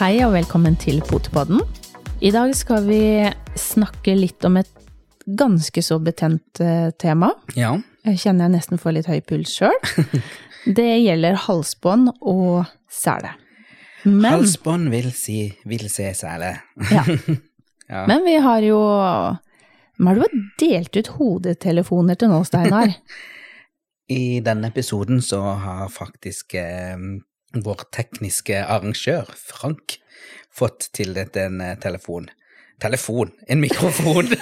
Hei og velkommen til Potepodden. I dag skal vi snakke litt om et ganske så betent eh, tema. Ja. Jeg kjenner jeg nesten får litt høy puls sjøl. Det gjelder halsbånd og sele. Men, Halsbånd vil si vil se sele. ja. Ja. Men vi har jo Hvem har du delt ut hodetelefoner til nå, Steinar? I denne episoden så har faktisk eh, vår tekniske arrangør, Frank, fått tildelt en eh, telefon. Telefon! En mikrofon!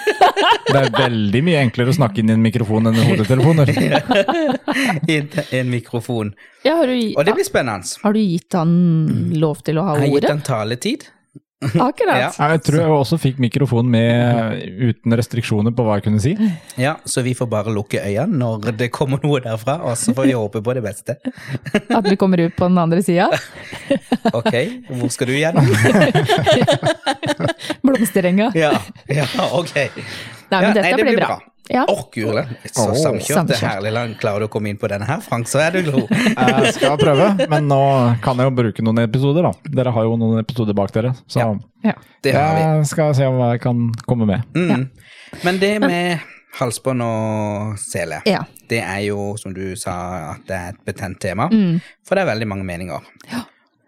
Det er veldig mye enklere å snakke inn i en mikrofon enn i hodetelefoner. en, en mikrofon. Ja, har, du, Og det blir spennende. har du gitt han lov til å ha Jeg har gitt han taletid. Akkurat. Ja. Jeg tror jeg også fikk mikrofonen med uten restriksjoner på hva jeg kunne si. Ja, så vi får bare lukke øynene når det kommer noe derfra, og så får vi håpe på det beste. At vi kommer ut på den andre sida. Ok, hvor skal du gjennom? Blomsterenga. Ja, ja ok. Nei, men Ja, dette det blir bra. Ja. Åh, gule. Så Åh. samkjørt. Er herlig land. Klarer du å komme inn på denne her, Frank, så er du god. Jeg skal prøve, men nå kan jeg jo bruke noen episoder, da. Dere har jo noen episoder bak dere, så Ja. Ja. Det har vi. jeg skal se hva jeg kan komme med. Mm. Men det med halsbånd og sele, Ja. det er jo, som du sa, at det er et betent tema. Mm. For det er veldig mange meninger.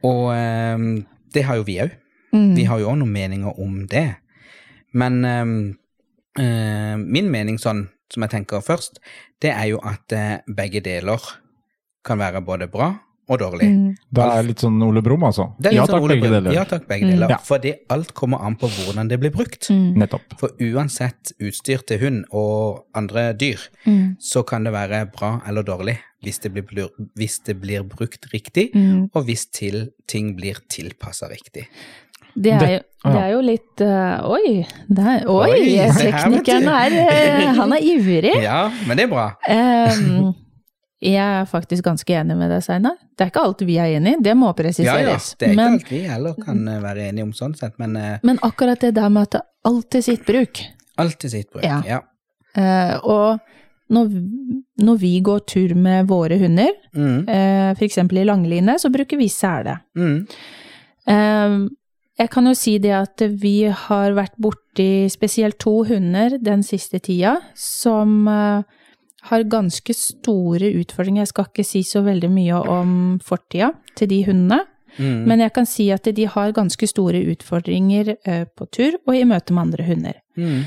Og um, det har jo vi òg. Mm. Vi har jo òg noen meninger om det. Men eh, min mening sånn, som jeg tenker først, det er jo at eh, begge deler kan være både bra og dårlig. Mm. Det er litt sånn Ole Brumm, altså. Det er litt Ja sånn takk, Ole begge deler. Ja takk, begge Mm. deler. Ja. Fordi alt kommer an på hvordan det blir brukt. Mm. Nettopp. For uansett utstyr til hund og andre dyr, Mm. så kan det være bra eller dårlig hvis det blir, hvis det blir brukt riktig, Mm. og hvis til, ting blir tilpassa riktig. Det er, jo, Det- er jo litt uh, Oi, det er, oi, Oi, teknikeren er eh, Han er ivrig. Ja, men det er bra. Um, jeg er faktisk ganske enig med deg, Steinar. Det er ikke alt vi er enig i, det må Ja, ja. presiseres. Det er ikke men, alt vi heller kan eh, være enige om sånn sett, men uh, men akkurat det der med at det alltid sitt bruk, alltid sitt bruk. Ja. Ja. Uh, og når, når vi går tur med våre hunder, Mm, uh, eksempel i langline, så bruker vi sele. mm, Jeg kan jo si det at vi har vært borti spesielt to hunder den siste tida som eh, har ganske store utfordringer. Jeg skal ikke si så veldig mye om fortida til de hundene, mm. men jeg kan si at de har ganske store utfordringer eh, på tur og i møte med andre hunder. mm.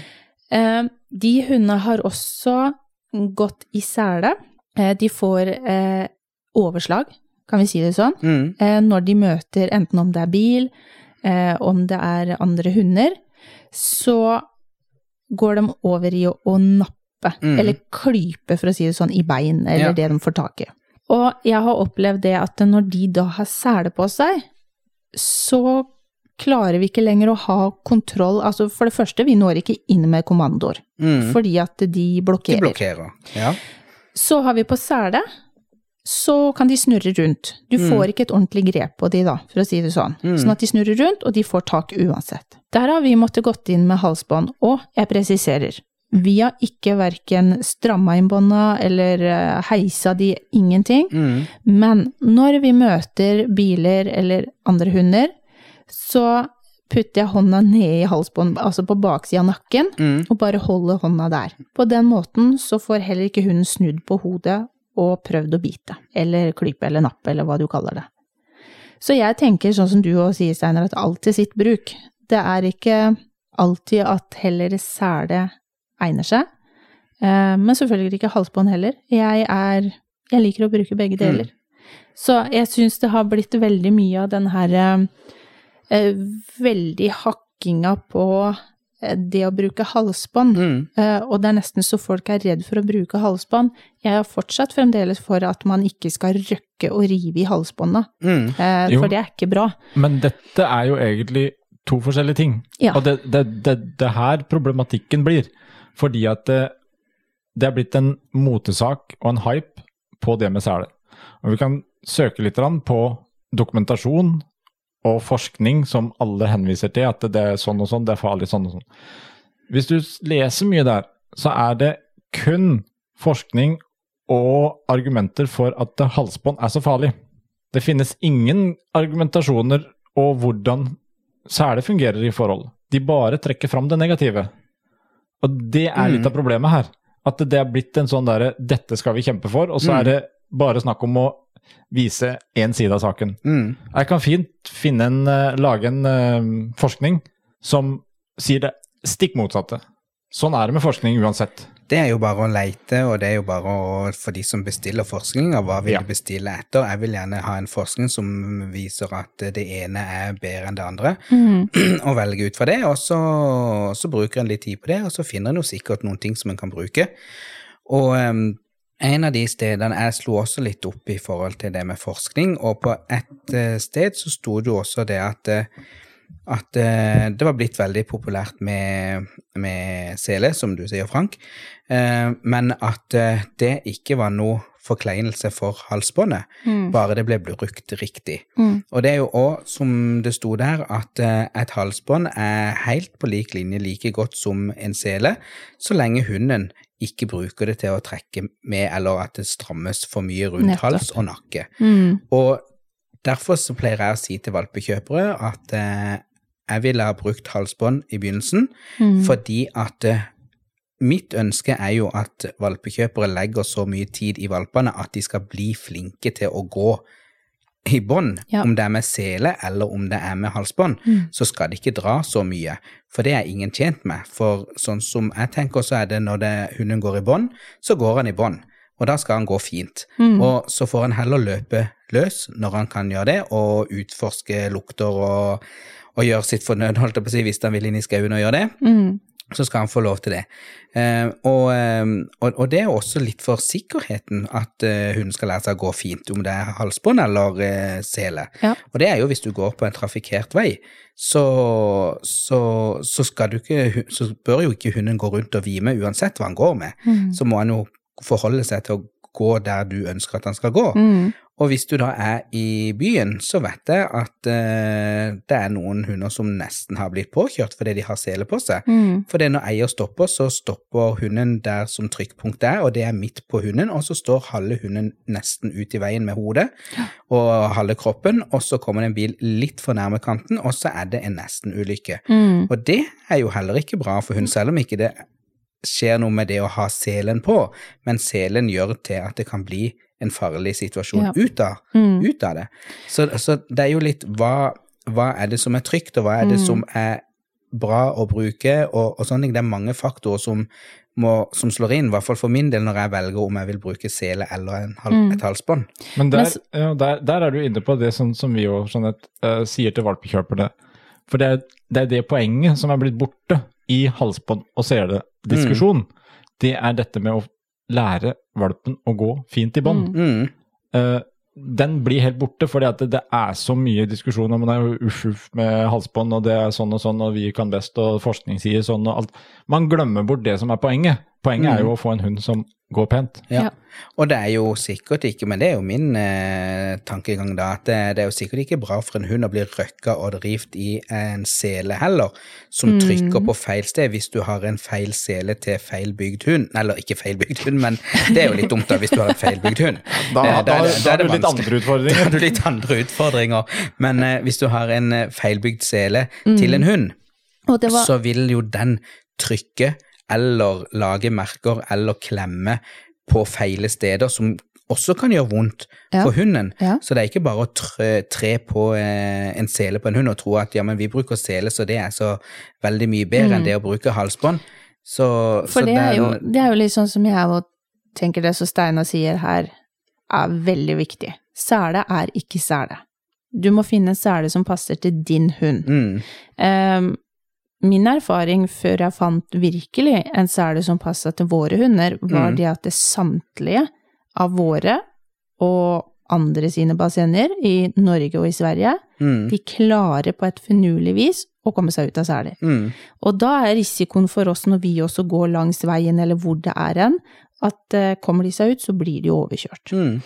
Eh, De hundene har også gått i sele. De får overslag, kan vi si det sånn Mm. når de møter enten om det er bil, eh, om det er andre hunder, så går de over i å, å nappe, Mm. eller klype, for å si det sånn, i bein, eller Ja. det de får tak i. Og jeg har opplevd det at når de da har sele på seg, så klarer vi ikke lenger å ha kontroll. Altså for det første, vi når ikke inn med kommandoer, Mm. fordi at de De blokkerer. blokkerer. Ja. Så har vi på sele, så kan de snurre rundt. Du Mm. får ikke et ordentlig grep på de da, for å si det sånn. Mm. Sånn at de snurrer rundt, og de får tak uansett. Der har vi måttet gått inn med halsbånd, og jeg presiserer. Vi har ikke verken stramma inn bånda eller eh, heisa de, ingenting. Mm. Men når vi møter biler eller andre hunder, så putter jeg hånda ned i halsbånd, altså på baksida av nakken, Mm. og bare holder hånda der. På den måten så får heller ikke hunden snudd på hodet og prøvd å bite, eller klype eller nappe, eller hva du kaller det. Så jeg tenker sånn som du òg sier, Steinar, at alt til sitt bruk. Det er ikke alltid at heller sele egner seg, Eh, men selvfølgelig ikke halsbånd heller. Jeg er Jeg liker å bruke begge deler. Så jeg syns det har blitt veldig mye av den her eh, veldig hakkinga på det å bruke halsbånd. Mm. Eh, og det er nesten så folk er redd for å bruke halsbånd. Jeg er fortsatt fremdeles for at man ikke skal røkke og rive i halsbånda, Mm. eh, Jo. for det er ikke bra. Men dette er jo egentlig to forskjellige ting. Ja. Og det, det, det, det her problematikken blir. Fordi at det, det er blitt en motesak og en hype på det med sele. Og vi kan søke litt på dokumentasjon og forskning som alle henviser til, at det er sånn og sånn, det er farlig sånn og sånn. Hvis du leser mye der, så er det kun forskning og argumenter for at halsbånd er så farlig. Det finnes ingen argumentasjoner og hvordan seler fungerer i forhold. De bare trekker fram det negative. Og det er litt Mm. av problemet her. At det er blitt en sånn derre 'dette skal vi kjempe for', og så Mm. er det bare snakk om å vise én side av saken. Mm. Jeg kan fint finne en, eh, lage en eh, forskning som sier det stikk motsatte. Sånn er det med forskning uansett. Det er jo bare å leite, og det er jo bare å, for de som bestiller forskning, og hva vil Ja. de bestille etter. Jeg vil gjerne ha en forskning som viser at det ene er bedre enn det andre, og velge ut fra det. Og så, så bruker en litt tid på det, og så finner en jo sikkert noen ting som en kan bruke. Og em, en av de stedene jeg slo også litt opp i forhold til det med forskning, og på ett eh, sted så sto det jo også det at eh, at eh, det var blitt veldig populært med, med sele, som du sier, Frank, men at det ikke var noe forkleinelse for halsbåndet, bare det ble brukt riktig. Mm. Og det er jo òg, som det sto der, at et halsbånd er helt på lik linje like godt som en sele, så lenge hunden ikke bruker det til å trekke med, eller at det strammes for mye rundt Nettopp. hals og nakke. Mm. Og derfor så pleier jeg å si til valpekjøpere at eh, jeg ville ha brukt halsbånd i begynnelsen, Mm. fordi at eh, mitt ønske er jo at valpekjøpere legger så mye tid i valpene at de skal bli flinke til å gå i bånd, Ja. om det er med sele eller om det er med halsbånd, Mm. så skal det ikke dra så mye, for det er ingen tjent med. For sånn som jeg tenker, så er det når det, hunden går i bånd, så går han i bånd, og da skal han gå fint. Mm. Og så får han heller løpe løs når han kan gjøre det, og utforske lukter og, og gjøre sitt fornøyde holdt jeg på å si, hvis han vil inn i skauen og gjøre det Mm. Så skal han få lov til det. Eh, og, eh, og, og det er også litt for sikkerheten at eh, hunden skal lære seg å gå fint, om det er halsbånd eller sele. Ja. Og det er jo hvis du går på en trafikkert vei, så, så, så, skal du ikke, så bør jo ikke hunden gå rundt og vime uansett hva han går med. Mm. Så må han jo forholde seg til å gå der du ønsker at han skal gå. Mm. Og hvis du da er i byen, så vet jeg at eh, det er noen hunder som nesten har blitt påkjørt fordi de har sele på seg. Mm. For når eier stopper, så stopper hunden der som trykkpunktet er, og det er midt på hunden, og så står halve hunden nesten ut i veien med hodet og halve kroppen, og så kommer det en bil litt for nærme kanten, og så er det en nesten-ulykke. Mm. Og det er jo heller ikke bra for hund, selv om ikke det skjer noe med det å ha selen på, men selen gjør til at det kan bli en farlig situasjon Ja. ut, av, Mm. ut av det. Så, så det er jo litt hva, hva er det som er trygt, og hva er det Mm. som er bra å bruke, og, og sånne ting. Det er mange faktorer som, må, som slår inn, i hvert fall for min del, når jeg velger om jeg vil bruke sele eller en, hal- Mm. et halsbånd. Men der, ja, der, der er du inne på det som, som vi jo Jeanette, uh, sier til valpekjøperne. For det er, det er det poenget som er blitt borte i halsbånd og selediskusjon. Det er dette med å lære valpen å gå fint i bånd. Mm. Uh, den blir helt borte, fordi at det, det er så mye diskusjon om det er uff uff med halsbånd, og det er sånn og sånn, og vi kan best, og forskning sier sånn og alt. Man glemmer bort det som er poenget. Poenget er jo å få en hund som går pent. Ja. Og det er jo sikkert ikke, men det er jo min eh, tankegang da, at det, det er jo sikkert ikke bra for en hund å bli røkka og rivt i en sele heller, som trykker på feil sted hvis du har en feil sele til feil bygd hund. Eller ikke feil bygd hund, men det er jo litt dumt da hvis du har en feil bygd hund. Da, Eh, da, da, da er det du litt andre Da utfordringer. har du litt andre utfordringer. Men eh, hvis du har en eh, feilbygd sele til en hund, Og det var så vil jo den trykke eller lage merker eller klemme på feile steder, som også kan gjøre vondt Ja. for hunden. Ja. Så det er ikke bare å tre, tre på eh, en sele på en hund og tro at ja, men vi bruker sele, så det er så veldig mye bedre enn det å bruke halsbånd. Så, Mm. For så det er, jo, det er jo litt sånn som jeg og tenker det som Steinar sier her, er veldig viktig. Sele er ikke sele. Du må finne en sele som passer til din hund. mm, Ehm, min erfaring før jeg fant virkelig en sele som passa til våre hunder, var Mm. det at det samtlige av våre og andre sine bassenger i Norge og i Sverige, mm, de klarer på et finurlig vis å komme seg ut av seler. mm, Og da er risikoen for oss når vi også går langs veien eller hvor det er en, at eh, kommer de seg ut, så blir de overkjørt. mm,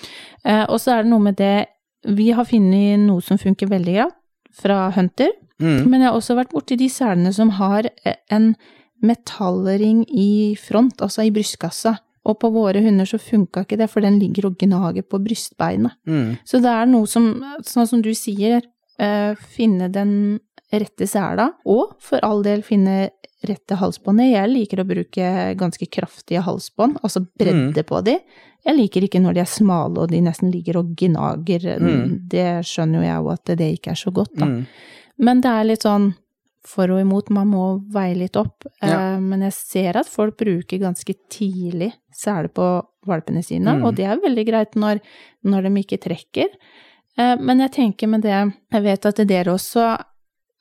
Eh, og så er det noe med det Vi har funnet noe som funker veldig greit fra Hunter, mm, men jeg har også vært borti de selene som har eh, en metallring i front, altså i brystkassa. Og på våre hunder så funka ikke det, for den ligger og gnager på brystbeinet. mm, Så det er noe som, sånn som du sier, eh, finne den rette sela, og for all del finne rette halsbåndet. Jeg liker å bruke ganske kraftige halsbånd, altså bredde på de. Jeg liker ikke når de er smale og de nesten ligger og gnager. Mm. Det skjønner jo jeg òg at det ikke er så godt, da. Mm. Men det er litt sånn for og imot, man må veie litt opp. Ja. Eh, Men jeg ser at folk bruker ganske tidlig sele på valpene sine, Mm. og det er veldig greit når, når de ikke trekker. Eh, Men jeg tenker med det, jeg vet at dere også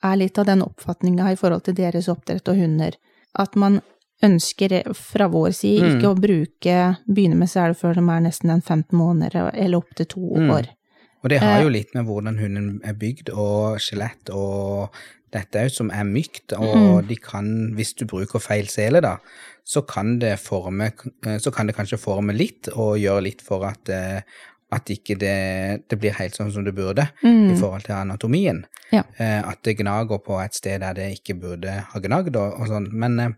er litt av den oppfatninga i forhold til deres oppdrett og hunder, at man ønsker fra vår side Mm. ikke å bruke, begynne med sele før de er nesten en 15 måneder, eller opp til to Mm. Og det har Eh. jo litt med hvordan hunden er bygd, og skjelett, og dette òg, som er mykt, og Mm. de kan, hvis du bruker feil sele, da, så kan det forme, eh, så kan det kanskje forme litt, og gjøre litt for at, eh, at ikke det, det blir helt sånn som det burde, i Mm. forhold til anatomien. Ja. At det gnager på et sted der det ikke burde ha gnagd, og, og sånn. Men,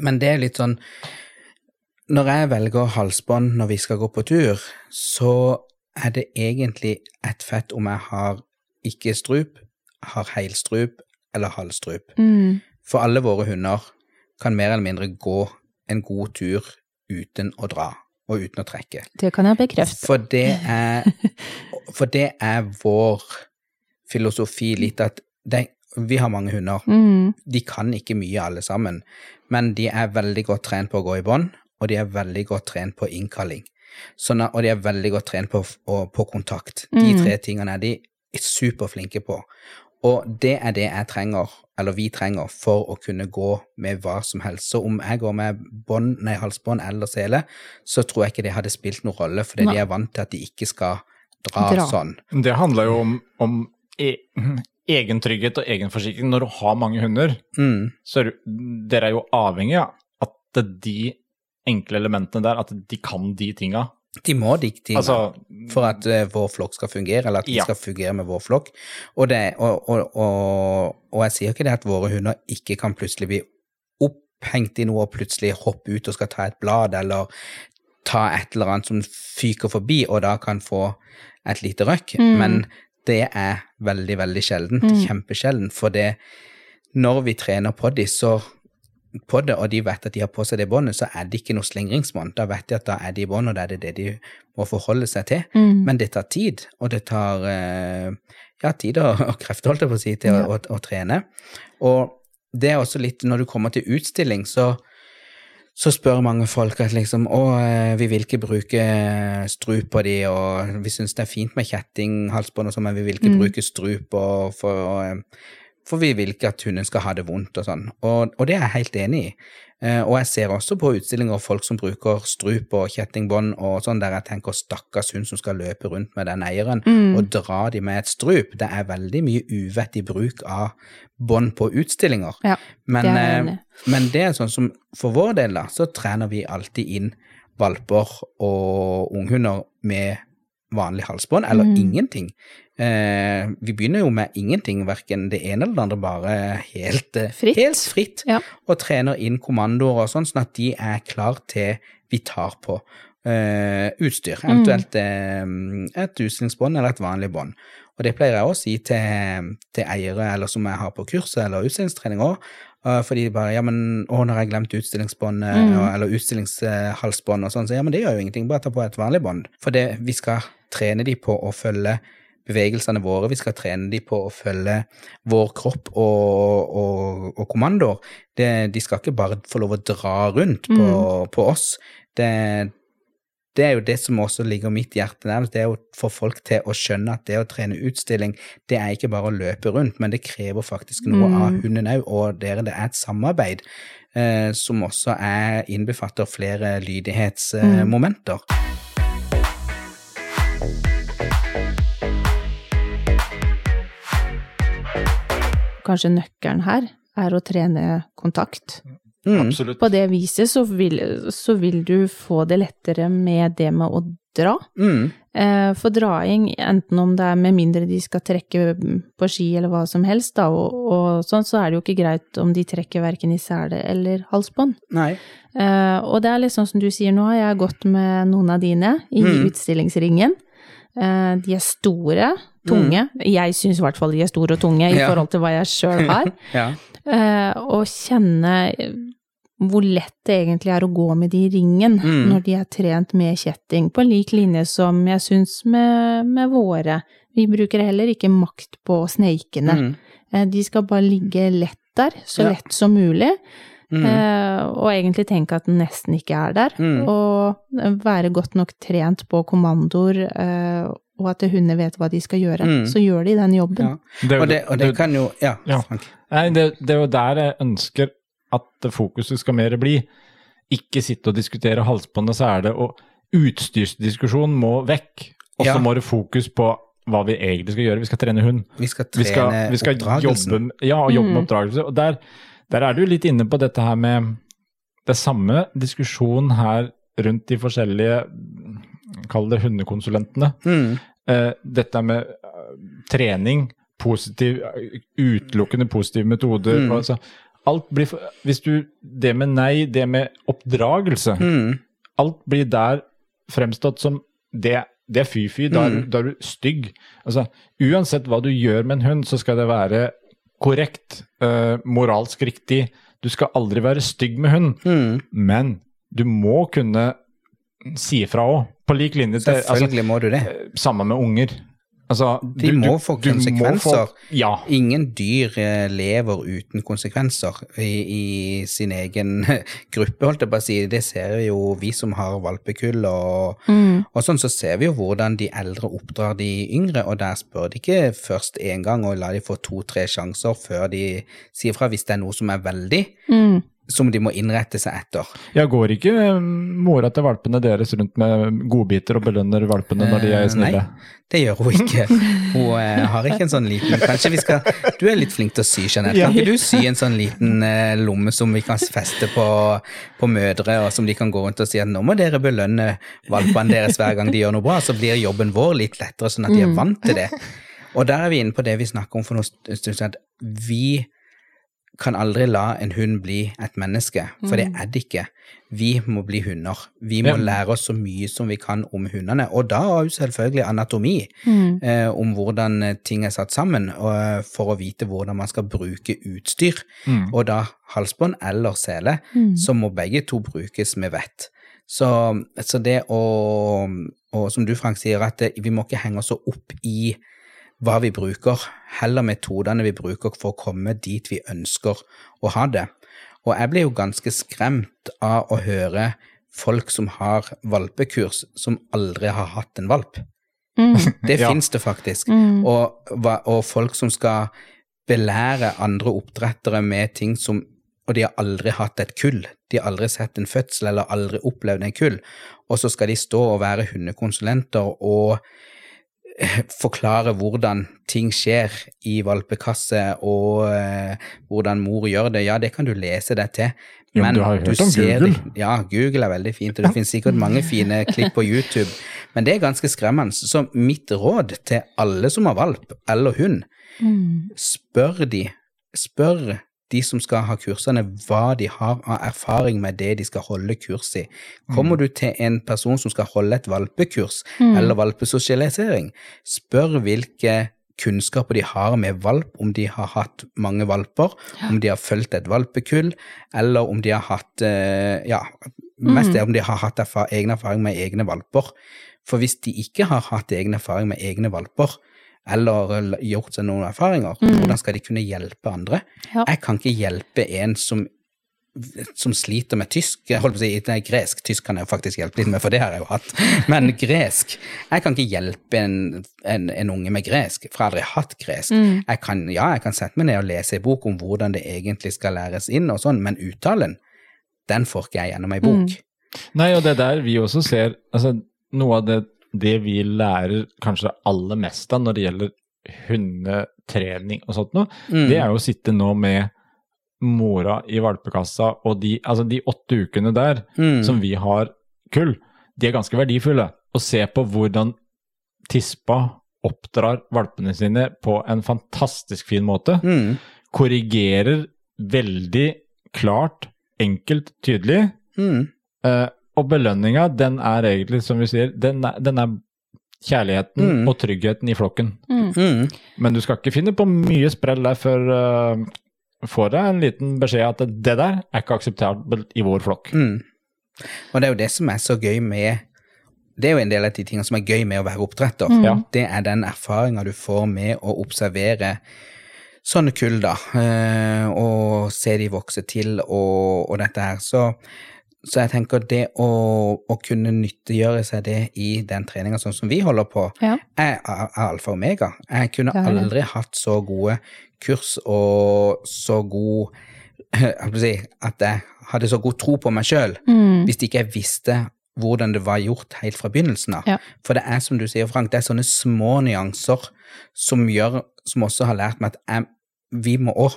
men det er litt sånn Når jeg velger halsbånd når vi skal gå på tur, så er det egentlig ett fett om jeg har ikke strup, har helstrup eller halvstrup. Mm. For alle våre hunder kan mer eller mindre gå en god tur uten å dra og uten å trekke. Det kan jeg bekrefte. For det er, for det er vår filosofi litt at det, vi har mange hunder. Mm. De kan ikke mye alle sammen, men de er veldig godt trent på å gå i bånd, og de er veldig godt trent på innkalling. Sånn og de er veldig godt trent på, og, på kontakt. De Mm. tre tingene er de superflinke på. Og det er det jeg trenger, eller vi trenger, for å kunne gå med hva som helst. Så om jeg går med bånd, nei, halsbånd eller sele, så tror jeg ikke det hadde spilt noen rolle, fordi Nei. de er vant til at de ikke skal dra, Dra. sånn. Det handler jo om, om e egen trygghet og egen forsikring. Når du har mange hunder, Mm, så er du, dere er jo avhengig av at de enkle elementene der, at de kan de tinga. de må de tingene. Altså, for at eh, vår flokk skal fungere, eller at vi Ja. skal fungere med vår flokk. Og, det, og, og, og, og jeg sier ikke det at våre hunder ikke kan plutselig bli opphengt i noe og plutselig hoppe ut og skal ta et blad, eller ta et eller annet som fyker forbi, og da kan få et lite røkk. Mm. Men det er veldig, veldig sjeldent. Mm. Kjempesjeldent. For det, når vi trener på dem, så på det, og de vet at de har på seg det båndet, så er det ikke noe slingringsmonn. Da vet de at da er de i bånd, og da er det det de må forholde seg til. Mm. Men det tar tid, og det tar eh, ja, tid og, og krefter, holdt jeg på å si, til Ja. å, å, å trene. Og det er også litt, når du kommer til utstilling, så, så spør mange folk at liksom å, eh, vi vil ikke bruke strup på de, og vi syns det er fint med kjetting, halsbånd og sånn, men vi vil ikke Mm. bruke strup og for, eh, for vi vil ikke at hunden skal ha det vondt og sånn. Og, og det er jeg helt enig i. Eh, og jeg ser også på utstillinger folk som bruker strup og kjettingbånd og sånn, der jeg tenker stakkars hund som skal løpe rundt med den eieren Mm. og dra de med et strup. Det er veldig mye uvettig bruk av bånd på utstillinger. Ja, Men det er eh, men det er sånn som for vår del, da, så trener vi alltid inn valper og unghunder med vanlig halsbånd, eller Mm. ingenting. Eh, vi begynner jo med ingenting, verken det ene eller det andre, bare helt eh, Fritt. Helt fritt Ja. og trener inn kommandoer og sånn, sånn at de er klar til vi tar på eh, utstyr. Mm. Eventuelt eh, et utstillingsbånd eller et vanlig bånd. Og det pleier jeg å si til, til eiere eller som jeg har på kurset eller utstillingstrening òg. fordi de bare Ja, men å, når har jeg glemt utstillingsbåndet Mm. eller utstillingshalsbånd og sånn, så ja, men det gjør jo ingenting, bare ta på et vanlig bånd. For det, vi skal trene de på å følge bevegelsene våre, vi skal trene dem på å følge vår kropp og, og, og kommandoer. Det, de skal ikke bare få lov å dra rundt på, på oss. Det, det er jo det som også ligger mitt hjerte nærmest, det er å få folk til å skjønne at det å trene utstilling, det er ikke bare å løpe rundt, men det krever faktisk noe Mm. av hunden òg, og dere, det er et samarbeid eh, som også er, innbefatter flere lydighetsmomenter. Kanskje nøkkelen her er å trene kontakt. Mm. absolutt. På det viset så vil, så vil du få det lettere med det med å dra. Mm. Eh, For draing, enten om det er med mindre de skal trekke på ski eller hva som helst, da, og, og sånn, så er det jo ikke greit om de trekker verken i sele eller halsbånd. Nei. Eh, og det er litt sånn som du sier, nå har jeg gått med noen av dine i Mm. utstillingsringen. Eh, De er store, tunge. Jeg syns i hvert fall de er store og tunge i Ja. forhold til hva jeg sjøl har. Ja. Eh, Og kjenne hvor lett det egentlig er å gå med de i ringen Mm. når de er trent med kjetting, på lik linje som jeg syns med, med våre. Vi bruker heller ikke makt på sneikene. Mm. Eh, De skal bare ligge lett der, så Ja. lett som mulig. Mm. Eh, og egentlig tenke at den nesten ikke er der. Mm. Og være godt nok trent på kommandoer, eh, og at hundene vet hva de skal gjøre. Mm. Så gjør de den jobben. Ja. Det er Og, det, og det det- kan jo Ja, Ja. Nei, det, det er jo der jeg ønsker at fokuset skal mer bli. Ikke sitte og diskutere halsbånd og det og utstyrsdiskusjonen må vekk. Og så Ja. må det fokus på hva vi egentlig skal gjøre. Vi skal trene hund. Vi skal Vi trene skal, vi skal oppdragelsen. jobbe, ja, og jobbe med Mm. oppdragelse. Og der, der er du litt inne på dette her med Det samme diskusjonen her rundt de forskjellige Kall det hundekonsulentene. Mm. Eh, dette med eh, trening, positiv, utelukkende positive metoder. Mm. Altså, alt blir Hvis du Det med nei, det med oppdragelse Mm. Alt blir der fremstått som det, det er fy-fy, da, Mm. da er du stygg. Altså, uansett hva du gjør med en hund, så skal det være korrekt, uh, moralsk riktig. Du skal aldri være stygg med hund, Mm. men du må kunne si ifra òg. På lik linje til altså, må du det. eh, Samme med unger. Altså, De må få konsekvenser. ja. Ingen dyr eh, lever uten konsekvenser i, i sin egen gruppe, holdt jeg på å si. Det ser jo vi som har valpekull og, Mm. og sånn, så ser vi jo hvordan de eldre oppdrar de yngre, og der spør de ikke først én gang og lar de få to-tre sjanser før de sier fra hvis det er noe som er veldig, Mm. Som de må innrette seg etter. Ja, går ikke eh, mora til valpene deres rundt med godbiter og belønner valpene når de er Eh, snille. Nei, det gjør hun ikke. Hun eh, har ikke en sånn liten Kanskje vi skal Du er litt flink til å sy, Jeanette. Kan ikke du sy en sånn liten eh, lomme som vi kan feste på, på mødre, og som de kan gå rundt og si at nå må dere belønne valpene deres hver gang de gjør noe bra, så blir jobben vår litt lettere, sånn at de er vant til det. Og der er vi inne på det vi snakker om for noe stund siden, at vi kan aldri la en hund bli et menneske, for det er det ikke. Vi må bli hunder. Vi må Ja. lære oss så mye som vi kan om hundene, og da òg selvfølgelig anatomi, Mm. eh, om hvordan eh, ting er satt sammen, og, eh, for å vite hvordan man skal bruke utstyr. Mm. Og da halsbånd eller sele, Mm. så må begge to brukes med vett. Så, så det å Og som du, Frank, sier, at vi må ikke henge oss opp i hva vi bruker, heller metodene vi bruker for å komme dit vi ønsker å ha det. Og jeg ble jo ganske skremt av å høre folk som har valpekurs, som aldri har hatt en valp. Mm. Det Ja. finnes det faktisk. Mm. Og, og folk som skal belære andre oppdrettere med ting som Og de har aldri hatt et kull. De har aldri sett en fødsel eller aldri opplevd en kull. Og så skal de stå og være hundekonsulenter og forklare hvordan ting skjer i valpekasse, og eh, hvordan mor gjør det. Ja, det kan du lese deg til. Jo, men du har jo hørt om ser Google. det- Ja, Google er veldig fint, og det finnes sikkert mange fine klipp på YouTube, men det er ganske skremmende. Så mitt råd til alle som har valp eller hund, Mm. spør de, spør de som skal ha kursene, hva de har av erfaring med det de skal holde kurs i. Kommer du til en person som skal holde et valpekurs Mm. eller valpesosialisering, spør hvilke kunnskaper de har med valp, om de har hatt mange valper, om de har fulgt et valpekull, eller om de har hatt eh, ja, mest det om de har hatt erfa egen erfaring med egne valper. For hvis de ikke har hatt egen erfaring med egne valper, eller gjort seg noen erfaringer, hvordan skal de kunne hjelpe andre? Ja. Jeg kan ikke hjelpe en som som sliter med tysk, jeg holdt på å si nei, gresk, tysk kan jeg jo faktisk hjelpe litt med, for det har jeg jo hatt, men gresk, jeg kan ikke hjelpe en, en, en unge med gresk, for jeg har aldri hatt gresk. Mm. Jeg kan, ja, jeg kan sette meg ned og lese en bok om hvordan det egentlig skal læres inn og sånn, men uttalen, den får ikke jeg gjennom ei bok. Nei, og det er der vi også ser altså, Noe av det, det vi lærer kanskje aller mest av når det gjelder hundetrening og sånt noe, Mm. det er jo å sitte nå med mora i valpekassa, og de, altså de åtte ukene der Mm. som vi har kull, de er ganske verdifulle. Å se på hvordan tispa oppdrar valpene sine på en fantastisk fin måte. Mm. Korrigerer veldig klart, enkelt, tydelig. Mm. Eh, og belønninga, den er egentlig, som vi sier, den er, den er kjærligheten Mm. og tryggheten i flokken. Mm. Men du skal ikke finne på mye sprell der før uh, får deg en liten beskjed at det der er ikke akseptabelt i vår flokk. Mm. Og det er jo det som er så gøy med Det er jo en del av de tingene som er gøy med å være oppdretter. Mm. Det er den erfaringa du får med å observere sånne kull, da, eh, og se de vokse til og, og dette her. Så, så jeg tenker det å, å kunne nyttiggjøre seg det i den treninga sånn som vi holder på, Ja. er, er alfa og omega. Jeg kunne det. aldri hatt så gode kurs og så god jeg At jeg hadde så god tro på meg sjøl Mm. hvis ikke jeg visste hvordan det var gjort helt fra begynnelsen av. Ja. For det er som du sier, Frank, det er sånne små nyanser som gjør, som også har lært meg at jeg, vi må òg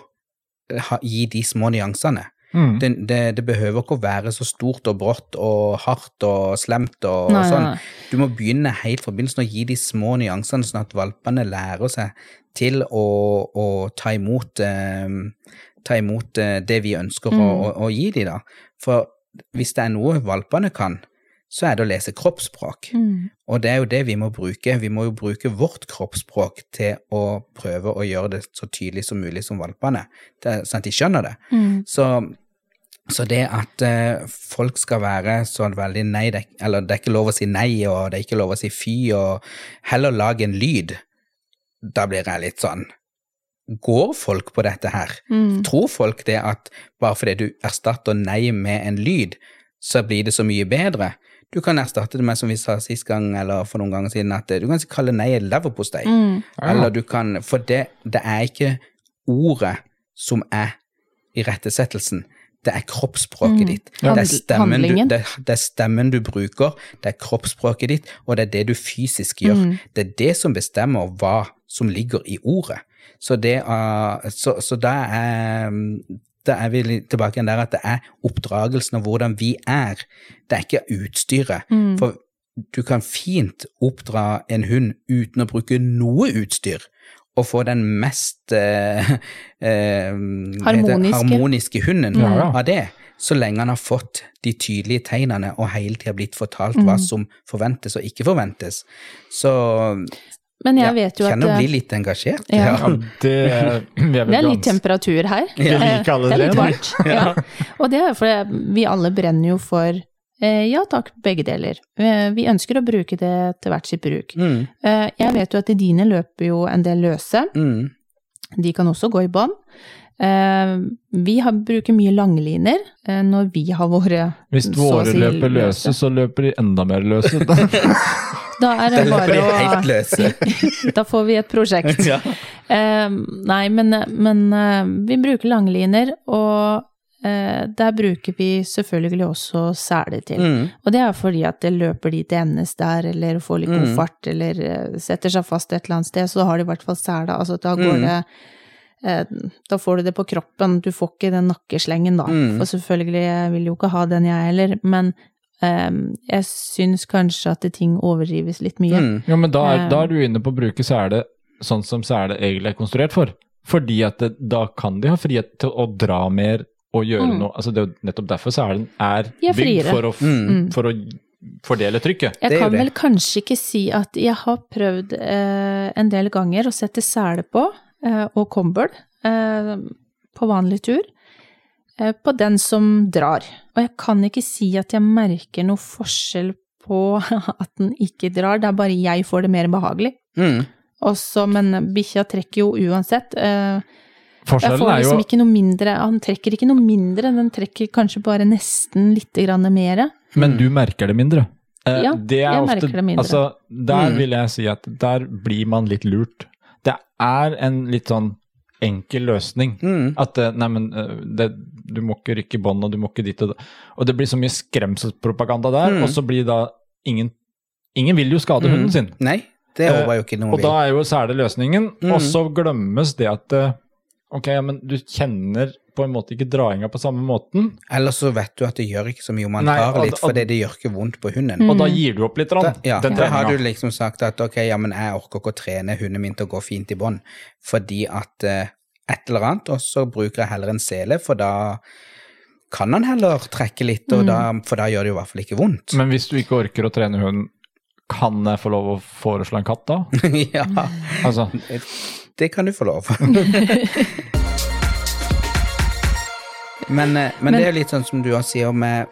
gi de små nyansene. Mm. Det, det, det behøver ikke å være så stort og brått og hardt og slemt og, Nei, og sånn. Du må begynne helt fra begynnelsen og gi de små nyansene, sånn at valpene lærer seg til å, å ta imot, eh, ta imot eh, det vi ønsker å, Mm. å, å gi dem, da. For hvis det er noe valpene kan, så er det å lese kroppsspråk. Mm. Og det er jo det vi må bruke. Vi må jo bruke vårt kroppsspråk til å prøve å gjøre det så tydelig som mulig som valpene, sånn at de skjønner det. Mm. Så, så det at uh, folk skal være sånn veldig nei, det, er- eller det er ikke lov å si nei, og det er ikke lov å si fy, og heller lage en lyd, da blir jeg litt sånn Går folk på dette her? Mm. Tror folk det at bare fordi du erstatter nei med en lyd, så blir det så mye bedre? Du kan erstatte det med, som vi sa sist gang, eller for noen ganger siden, at eh, du kan kalle nei leverpostei. Mm. Eller du kan For det, det er ikke ordet som er irettesettelsen. Det er kroppsspråket Mm. ditt. Det, er stemmen du, det, det er stemmen du bruker, det er kroppsspråket ditt, og det er det du fysisk gjør. Mm. Det er det som bestemmer hva som ligger i ordet. Så, det, uh, så, så da er da er vi tilbake igjen der at det er oppdragelsen og hvordan vi er. Det er ikke utstyret. Mm. For du kan fint oppdra en hund uten å bruke noe utstyr, og få den mest eh, eh, hva? Harmoniske. harmoniske hunden Ja, ja. av det. Så lenge han har fått de tydelige tegnene og hele tida blitt fortalt hva Mm. som forventes og ikke forventes. Så Men jeg ja, vet jo at kjenner å eh, bli litt engasjert. Ja. Ja, det vi er det er litt temperatur her. Vi liker alle det er litt varmt. Ja. Og det er fordi vi alle brenner jo for eh, ja takk, begge deler. Eh, Vi ønsker å bruke det til hvert sitt bruk. Mm, Eh, Jeg vet jo at dine løper jo en del løse. mm, De kan også gå i bånd. Eh, Vi har, bruker mye langliner eh, når vi har våre Hvis våre si løper løse, så løper de enda mer løse. Da er det bare de å helt løse. Da får vi et prosjekt. ja. Eh, nei, men, men vi bruker langliner, og eh, der bruker vi selvfølgelig også seler til. Mm, Og det er fordi at det løper de til endes der, eller får litt Mm. god fart, eller setter seg fast et eller annet sted, så har de i hvert fall sela. Altså da går Mm. det Da får du det på kroppen, du får ikke den nakkeslengen da. Mm. For selvfølgelig, jeg vil jo ikke ha den jeg heller, men um, jeg syns kanskje at ting overdrives litt mye. mm, Ja, men da er, Eh. da er du inne på å bruke sele sånn som sele egentlig er konstruert for. Fordi at det, da kan de ha frihet til å dra mer og gjøre Mm. noe. Altså Det er jo nettopp derfor selen er De er bygd for å, f- Mm. for å fordele trykket. Jeg Det er kan vel kanskje ikke si at jeg har prøvd eh, en del ganger å sette sele på, eh, og kombel, eh, på vanlig tur, eh, på den som drar. Og jeg kan ikke si at jeg merker noe forskjell på at den ikke drar, det er bare jeg får det mer behagelig. mm. Også, men bikkja trekker jo uansett. Eh, jeg Forskjellen får er jo liksom ikke noe mindre, han trekker ikke noe mindre, den trekker kanskje bare nesten litt mer. Men du merker det mindre. Eh, Ja, det er jeg ofte, merker det mindre. Altså, der Mm. vil jeg si at der blir man litt lurt. Er en litt sånn enkel løsning. Mm. At eh, nei, men eh, det, du må ikke rykke bånd, og du må ikke dit og da. Og det blir så mye skremselspropaganda der, Mm. og så blir da ingen Ingen vil jo skade Mm. hunden sin. Nei, det Eh, håper jeg jo ikke noen Og vil. da er jo særlig løsningen, Mm. og så glemmes det at eh, Ok, ja, men du kjenner på en måte ikke drainga på samme måten, Ellers så vet du at det gjør ikke så mye om man Nei, tar litt, fordi for det gjør ikke vondt på hunden. Mm. og da gir du opp litt. Da, ja, den da har du liksom sagt at ok, ja, men jeg orker ikke å trene hunden min til å gå fint i bånd, fordi at eh, et eller annet, og så bruker jeg heller en sele, for da kan han heller trekke litt, Mm. da, for da gjør det jo i hvert fall ikke vondt. Men hvis du ikke orker å trene hunden, kan jeg få lov å foreslå en katt da? ja, Altså, det kan du få lov. men, men, men det er litt sånn som du også sier med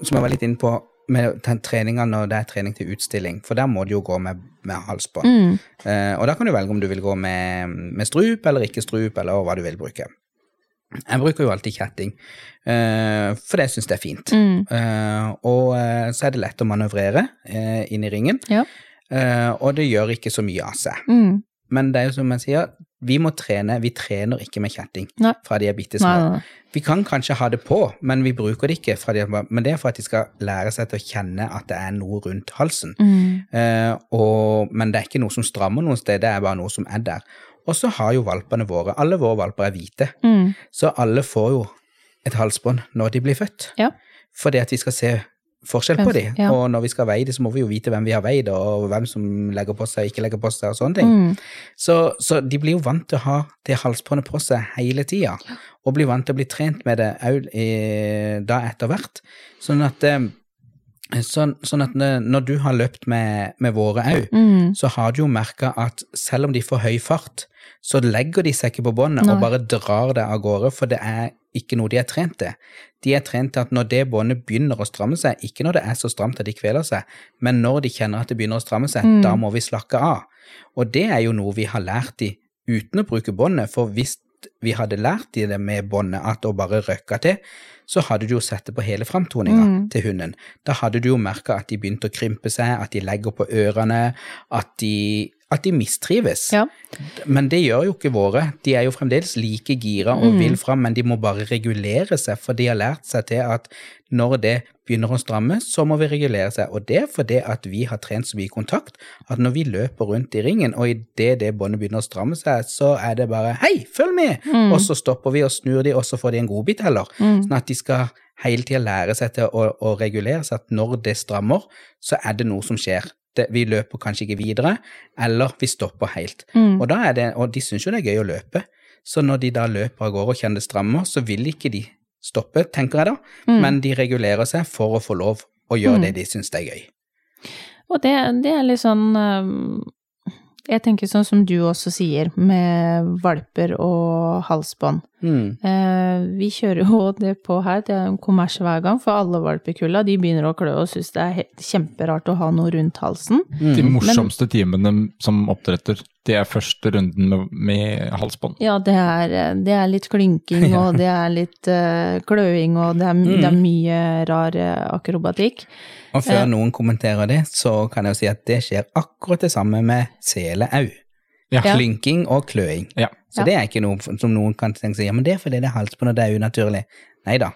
Som jeg var litt inne på med treninga når det er trening til utstilling, for der må du jo gå med, med på. Mm. Uh, og da kan du velge om du vil gå med, med strup eller ikke strup, eller hva du vil bruke. Jeg bruker jo alltid kjetting, uh, for det syns jeg er fint. Mm. Uh, og eh, så er det lett å manøvrere uh, inn i ringen, Ja. og det gjør ikke så mye av seg. Mm. Men det er jo som jeg sier, vi må trene, vi trener ikke med kjetting Nei. fra de er bitte små. Vi kan kanskje ha det på, men vi bruker det ikke, fra de, men det er for at de skal lære seg til å kjenne at det er noe rundt halsen. Mm. Og, men det er ikke noe som strammer noe sted, det er bare noe som er der. Og så har jo valpene våre, alle våre valper er hvite, Mm. så alle får jo et halsbånd når de blir født. Ja. Fordi at vi skal se forskjell på dem. ja. Og når vi skal veie dem, så må vi jo vite hvem vi har veid, og hvem som legger på seg og ikke legger på seg, og sånne ting. Mm. Så, så de blir jo vant til å ha det halsbåndet på seg hele tida, og blir vant til å bli trent med det òg da etter hvert. Sånn at, eh, sånn, sånn at når du har løpt med, med våre òg, Mm. så har du jo merka at selv om de får høy fart, så legger de seg ikke på båndet og bare drar det av gårde, for det er ikke noe de er trent til. De er trent til at når det båndet begynner å stramme seg, ikke når det er så stramt at de kveler seg, men når de kjenner at det begynner å stramme seg, Mm. da må vi slakke av. Og det er jo noe vi har lært de uten å bruke båndet, for hvis vi hadde lært i det med båndet, at å bare røkke til, så hadde du jo sett det på hele framtoninga Mm. til hunden. Da hadde du jo merka at de begynte å krympe seg, at de legger på ørene, at de, at de mistrives. Ja. Men det gjør jo ikke våre. De er jo fremdeles like gira og Mm. vil fram, men de må bare regulere seg, for de har lært seg til at når det begynner å stramme, så må vi regulere seg. Og det er fordi at vi har trent så mye kontakt at når vi løper rundt i ringen, og idet det båndet begynner å stramme seg, så er det bare hei, følg med! Mm. Og så stopper vi og snur de, og så får de en godbit heller. Mm. Sånn at de skal hele tida lære seg til å, å regulere seg, at når det strammer, så er det noe som skjer. Det, vi løper kanskje ikke videre, eller vi stopper helt. Mm. Og, da er det, og de syns jo det er gøy å løpe, så når de da løper av gårde og kjenner det strammer, så vil ikke de stoppe, tenker jeg da, Mm. men de regulerer seg for å få lov å gjøre Mm. det de syns er gøy. Og det, det er litt sånn Jeg tenker sånn som du også sier, med valper og halsbånd. Mm. Eh, vi kjører jo det på her, det er en kommers hver gang, for alle valpekulla de begynner å klø og synes det er kjemperart å ha noe rundt halsen. de Mm. morsomste timene som oppdretter, det er første runden med, med halsbånd. Ja, det er, det er litt klynking, og det er litt uh, kløing, og det er, det er mye rar eh, akrobatikk. Og før Eh. noen kommenterer det, så kan jeg jo si at det skjer akkurat det samme med sele au. Ja. Ja. Klynking og kløing. Ja. Så Ja. det er ikke noe som noen kan tenke seg, ja, men det er fordi det er halsbånd og det er unaturlig. Nei da.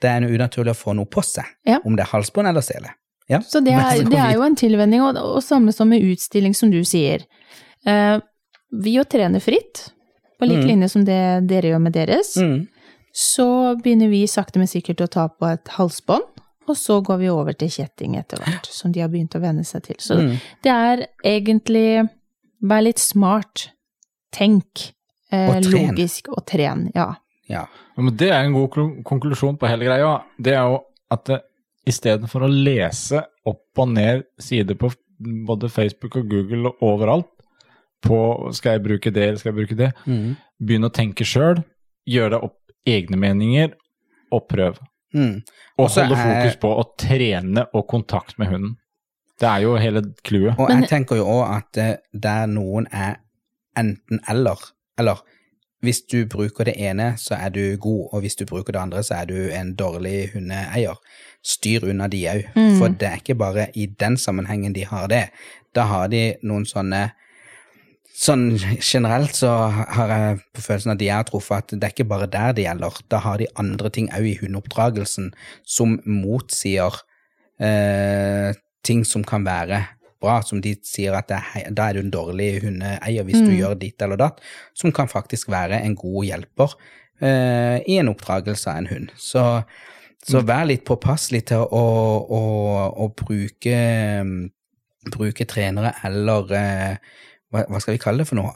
Det er noe unaturlig å få noe på seg, Ja. om det er halsbånd eller sele. Ja. Så det er, det er jo en tilvenning, og, og samme som med utstilling, som du sier. Eh, vi jo trener fritt, på lik Mm. linje som det dere gjør med deres. Mm. Så begynner vi sakte, men sikkert å ta på et halsbånd, og så går vi over til kjetting etter hvert, som de har begynt å venne seg til. Så Mm. det er egentlig vær litt smart, tenk, eh, Og logisk og tren, ja. Ja. Men det er en god konklusjon på hele greia. Det er jo at det, istedenfor å lese opp og ned sider på både Facebook og Google og overalt på skal jeg bruke det eller skal jeg bruke det, Mm. begynn å tenke sjøl, gjør deg opp egne meninger og prøv. Mm. Og holde er- fokus på å trene og kontakt med hunden. Det er jo hele clouet. Og jeg tenker jo òg at eh, der noen er enten eller, eller hvis du bruker det ene, så er du god, og hvis du bruker det andre, så er du en dårlig hundeeier. Styr unna de òg, Mm. for det er ikke bare i den sammenhengen de har det. Da har de noen sånne Sånn generelt så har jeg på følelsen at de jeg har truffet, at det er ikke bare der det gjelder. Da har de andre ting òg i hundeoppdragelsen som motsier eh, ting som kan være bra, som de sier at det er, da er du en dårlig hundeeier hvis du Mm. gjør ditt eller datt, som kan faktisk være en god hjelper eh, i en oppdragelse av en hund. Så, så vær litt påpasselig til å, å, å bruke, bruke trenere eller eh, hva, hva skal vi kalle det for noe?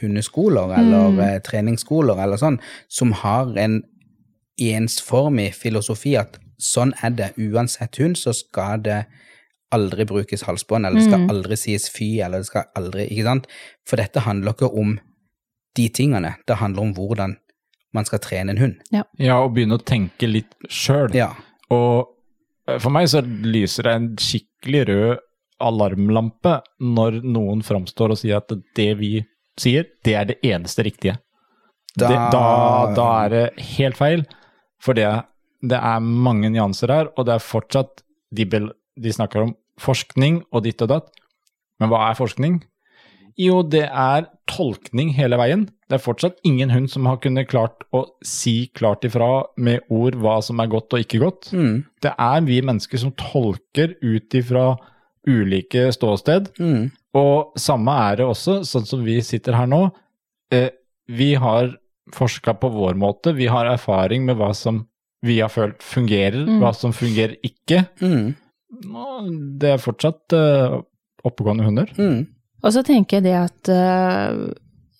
Hundeskoler eller Mm. eh, treningsskoler eller sånn, som har en ensformig filosofi at sånn er det, uansett hund så skal det aldri brukes halsbånd, eller det skal Mm. aldri sies fy, eller det skal aldri Ikke sant? For dette handler ikke om de tingene, det handler om hvordan man skal trene en hund. Ja, og begynne å tenke litt sjøl. Ja. Og eh, for meg så lyser det en skikkelig rød alarmlampe når noen framstår og sier at det vi sier, det er det eneste riktige. Da- Da, det, da, da er det helt feil, for det, det er mange nyanser her, og det er fortsatt de, de snakker om forskning og ditt og datt. Men hva er forskning? Jo, det er tolkning hele veien. Det er fortsatt ingen hund som har kunnet klart å si klart ifra med ord hva som er godt og ikke godt. Mm, Det er vi mennesker som tolker ut ifra ulike ståsted. mm, Og samme er det også, sånn som vi sitter her nå. Eh, vi har forska på vår måte, vi har erfaring med hva som vi har følt fungerer, Mm. hva som fungerer ikke. mm, det er fortsatt eh, oppegående hunder. mm. Og så tenker jeg det at øh,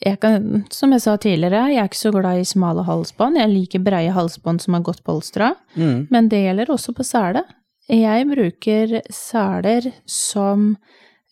jeg kan, som jeg sa tidligere, jeg er ikke så glad i smale halsbånd. Jeg liker breie halsbånd som er godt polstra, Mm. men det gjelder også på sele. Jeg bruker seler som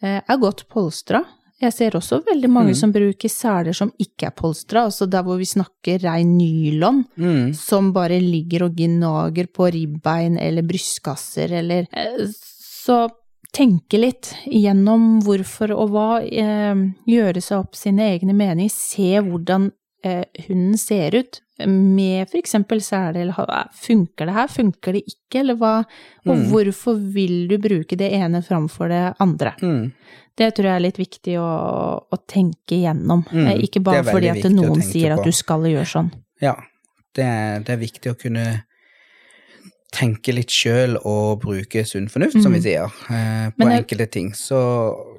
eh, er godt polstra. Jeg ser også veldig mange Mm. som bruker seler som ikke er polstra, altså der hvor vi snakker rein nylon, Mm. som bare ligger og gnager på ribbein eller brystkasser eller eh, Så tenke litt gjennom hvorfor og hva, eh, gjøre seg opp sine egne meninger, se hvordan hunden ser ut med for eksempel sele, eller funker det her, funker det ikke, eller hva, og Mm. hvorfor vil du bruke det ene framfor det andre? Mm. Det tror jeg er litt viktig å, å tenke igjennom, Mm, eh, ikke bare fordi at noen sier på. at du skal gjøre sånn. Ja, det er, det er viktig å kunne tenke litt sjøl og bruke sunn fornuft, som vi Mm. sier, eh, på jeg- enkelte ting. Så,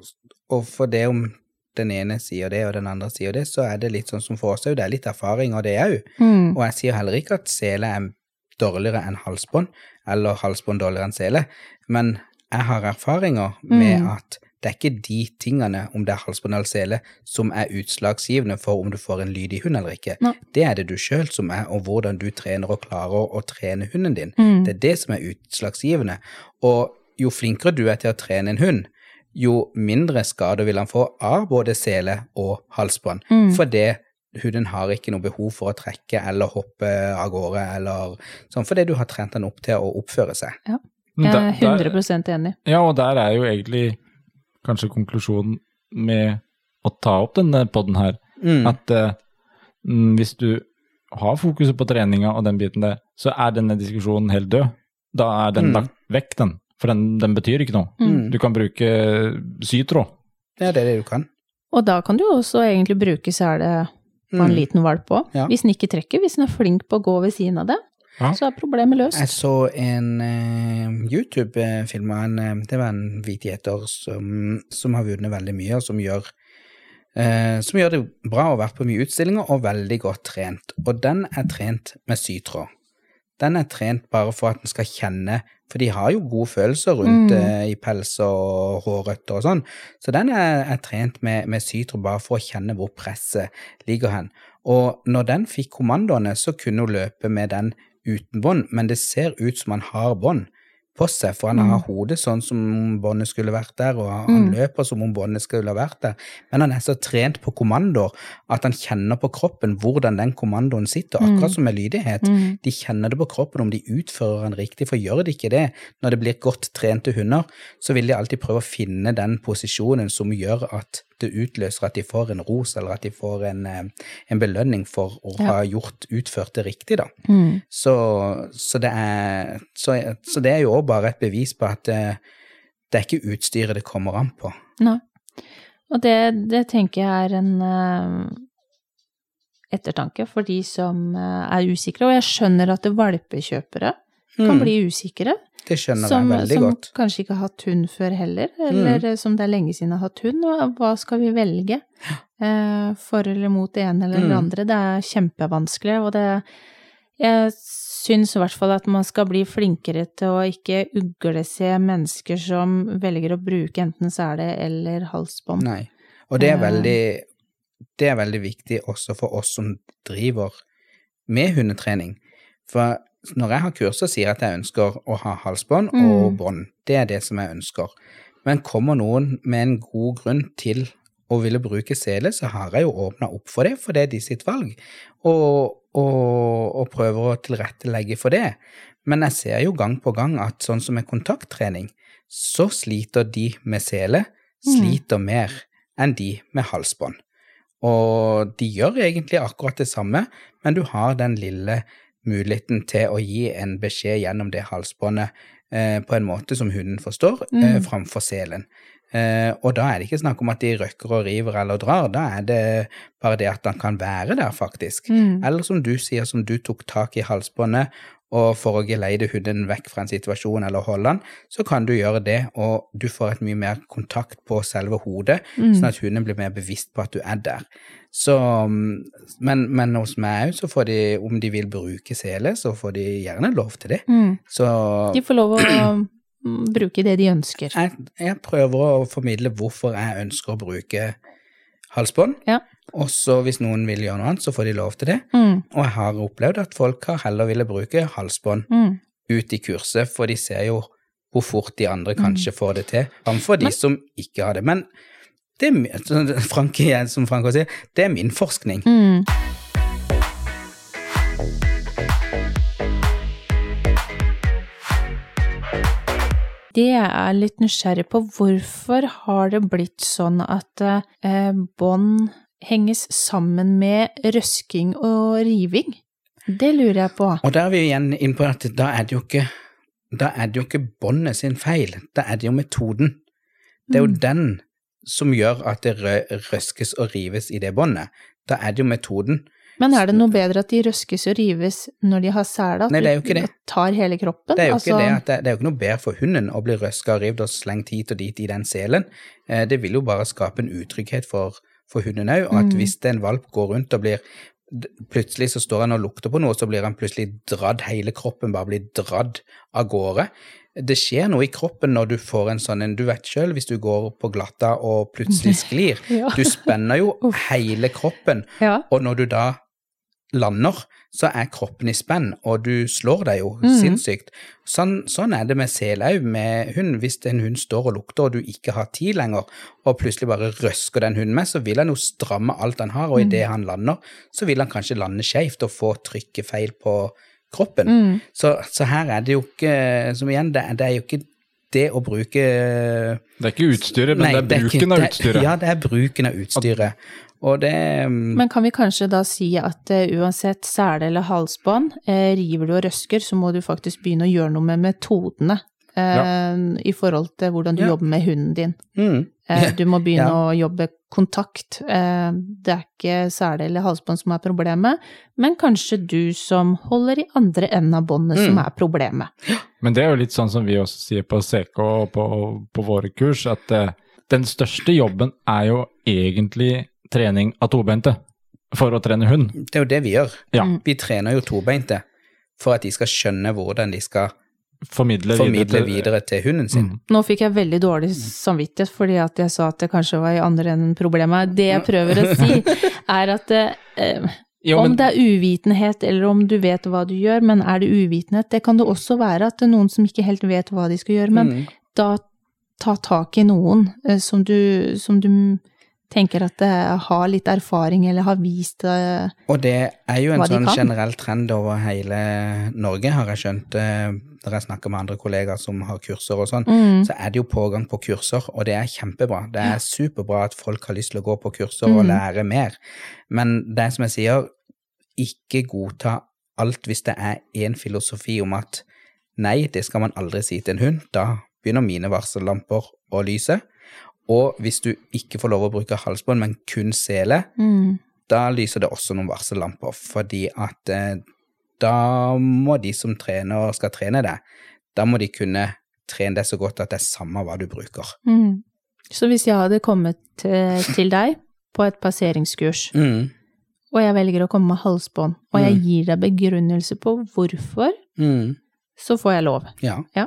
og for det om den ene sier det, og den andre sier det, så er det litt sånn som for det er litt erfaring av det òg. Mm. Og jeg sier heller ikke at sele er dårligere enn halsbånd, eller halsbånd dårligere enn sele, men jeg har erfaringer med Mm. at det er ikke de tingene, om det er halsbånd eller sele, som er utslagsgivende for om du får en lydig hund eller ikke. No. Det er det du sjøl som er, og hvordan du trener og klarer å trene hunden din. Mm. Det er det som er utslagsgivende. Og jo flinkere du er til å trene en hund, jo mindre skader vil han få av både sele og halsbånd. Mm. Fordi huden har ikke noe behov for å trekke eller hoppe av gårde, eller sånn, fordi du har trent den opp til å oppføre seg. Jeg er der- 100 enig. Ja, og der er jo egentlig kanskje konklusjonen med å ta opp denne podden her, Mm. at mm, hvis du har fokuset på treninga og den biten der, så er denne diskusjonen helt død. Da er den Mm. lagt vekk, den. For den, den betyr ikke noe. Mm. Du kan bruke sytråd. Ja, det er det du kan. Og da kan du også egentlig bruke selet på en Mm. liten valp òg. Ja. Hvis den ikke trekker, hvis den er flink på å gå ved siden av det, Ja. så er problemet løst. Jeg så en uh, YouTube-film av en eh, Det var en hvit gjeter som, som har vunnet veldig mye, og som gjør uh, som gjør det bra og har vært på mye utstillinger og veldig godt trent. Og den er trent med sytråd. Den er trent bare for at den skal kjenne For de har jo gode følelser rundt Mm. eh, i pels og hårrøtter og sånn. Så den er, er trent med, med sytro bare for å kjenne hvor presset ligger hen. Og når den fikk kommandoene, så kunne hun løpe med den uten bånd, men det ser ut som han har bånd på seg, for han har hodet sånn som om båndet skulle vært der, og han Mm. løper som om båndet skulle ha vært der. Men han er så trent på kommandoer at han kjenner på kroppen hvordan den kommandoen sitter, akkurat som med lydighet. Mm. De kjenner det på kroppen om de utfører den riktig, for gjør de ikke det, når det blir godt trente hunder, så vil de alltid prøve å finne den posisjonen som gjør at det utløser at de får en ros, eller at de får en, eh, en belønning for å Ja. ha gjort, utført det riktig, da. Mm. Så, så, det er, så, så det er jo også bare et bevis på at det, det er ikke utstyret det kommer an på. Nei. Og det, det tenker jeg er en eh, ettertanke for de som eh, er usikre. Og jeg skjønner at valpekjøpere kan Mm, bli usikre. Det skjønner Som, jeg veldig som godt. kanskje ikke har hatt hund før heller, eller mm. som det er lenge siden har hatt hund. Og hva skal vi velge? Eh, for eller mot det ene eller det Mm. andre. Det er kjempevanskelig, og det Jeg syns i hvert fall at man skal bli flinkere til å ikke uglese mennesker som velger å bruke enten sele eller halsbånd. Nei. Og det er Eh. veldig, det er veldig viktig også for oss som driver med hundetrening. For når jeg har kurs, så sier jeg at jeg ønsker å ha halsbånd Mm. og bånd. Det er det som jeg ønsker. Men kommer noen med en god grunn til å ville bruke sele, så har jeg jo åpna opp for det, for det er de sitt valg, og, og, og prøver å tilrettelegge for det. Men jeg ser jo gang på gang at sånn som med kontakttrening, så sliter de med sele, sliter mer enn de med halsbånd. Og de gjør egentlig akkurat det samme, men du har den lille muligheten til å gi en beskjed gjennom det halsbåndet eh, på en måte som hunden forstår, eh, framfor selen. Eh, og da er det ikke snakk om at de røkker og river eller drar, da er det bare det at han kan være der, faktisk. Mm. Eller som du sier, som du tok tak i halsbåndet, og for å geleide hunden vekk fra en situasjon eller holde han, så kan du gjøre det, og du får et mye mer kontakt på selve hodet, sånn at hunden blir mer bevisst på at du er der. Så, mm, men, men hos meg òg, så får de, om de vil bruke sele, så får de gjerne lov til det. Mm. Så De får lov å mm, bruke det de ønsker. jeg, jeg prøver å formidle hvorfor jeg ønsker å bruke halsbånd. Ja. Og så hvis noen vil gjøre noe annet, så får de lov til det. Mm. Og jeg har opplevd at folk har heller ville bruke halsbånd Mm. ut i kurset, for de ser jo hvor fort de andre kanskje får det til, framfor de som ikke har det. Men det er, Frank, som Frank sier, det er min forskning. Mm. Det jeg er litt nysgjerrig på, hvorfor har det blitt sånn at eh, bånd henges sammen med røsking og riving? Det lurer jeg på. Og da er vi igjen inne på at da er det jo ikke da er det jo ikke båndet sin feil, da er det jo metoden. Det er jo den som gjør at det røskes og rives i det båndet. Da er det jo metoden. Men er det noe bedre at de røskes og rives når de har sele? At Nei, det er jo ikke det. du tar hele kroppen? Det er jo Altså, ikke det at det, det er jo ikke noe bedre for hunden å bli røska og revet og slengt hit og dit i den selen. Eh, Det vil jo bare skape en utrygghet for, for hunden òg, at hvis en valp går rundt og blir Plutselig så står han og lukter på noe, så blir han plutselig dradd, hele kroppen bare blir dradd av gårde. Det skjer noe i kroppen når du får en sånn en Du vet sjøl, hvis du går på glatta og plutselig sklir. Ja. Du spenner jo hele kroppen, Ja. og når du da lander, så er kroppen i spenn, og du slår deg jo mm. sinnssykt. Sånn, sånn er det med sel òg, med hund. Hvis en hund står og lukter, og du ikke har tid lenger, og plutselig bare røsker den hunden med, så vil han jo stramme alt han har, og Mhm. idet han lander, så vil han kanskje lande skeivt og få trykket feil på kroppen. Mm. Så, så her er det jo ikke Som igjen, det, er- det er jo ikke det å bruke Det er ikke utstyret, men Nei, det er ikke- bruken av utstyret. Ja, det er bruken av utstyret. Og det mm, Men kan vi kanskje da si at eh, uansett sele eller halsbånd, eh, river du og røsker, så må du faktisk begynne å gjøre noe med metodene ja. i forhold til hvordan du Ja. jobber med hunden din. mm. Eh, du må begynne Ja. å jobbe kontakt. Eh, det er ikke sele eller halsbånd som er problemet, men kanskje du som holder i andre enden av båndet som Mm. er problemet. Men det er jo litt sånn som vi også sier på CK og på, på våre kurs, at eh, den største jobben er jo egentlig trening av tobeinte for å trene hund. Det er jo det vi gjør. Ja, Mm. Vi trener jo tobeinte for at de skal skjønne hvordan de skal formidle, formidle til- videre til hunden sin. Mm. Nå fikk jeg veldig dårlig samvittighet fordi at jeg sa at det kanskje var i andre enden problemet. Det jeg prøver å si, er at eh, Jo, om men, det er uvitenhet eller om du vet hva du gjør, men er det uvitenhet, det kan det også være at det er noen som ikke helt vet hva de skal gjøre, men Mm. da ta tak i noen eh, som du, som du tenker at det har litt erfaring eller har vist hva de kan. Og det er jo en sånn generell trend over hele Norge, har jeg skjønt. eh, Når jeg snakker med andre kollegaer som har kurser og sånn, mm, så er det jo pågang på kurser, og det er kjempebra. Det er superbra at folk har lyst til å gå på kurser og Mm. lære mer. Men det er som jeg sier, ikke godta alt hvis det er én filosofi om at nei, det skal man aldri si til en hund. Da begynner mine varsellamper å lyse. Og hvis du ikke får lov å bruke halsbånd, men kun sele, mm, da lyser det også noen varsellamper, fordi at eh, da må de som trener skal trene deg, da må de kunne trene deg så godt at det er samme hva du bruker. mm. Så hvis jeg hadde kommet eh, til deg på et passeringskurs, Mm, og jeg velger å komme med halsbånd, og jeg Mm. gir deg begrunnelse på hvorfor, mm, så får jeg lov. ja.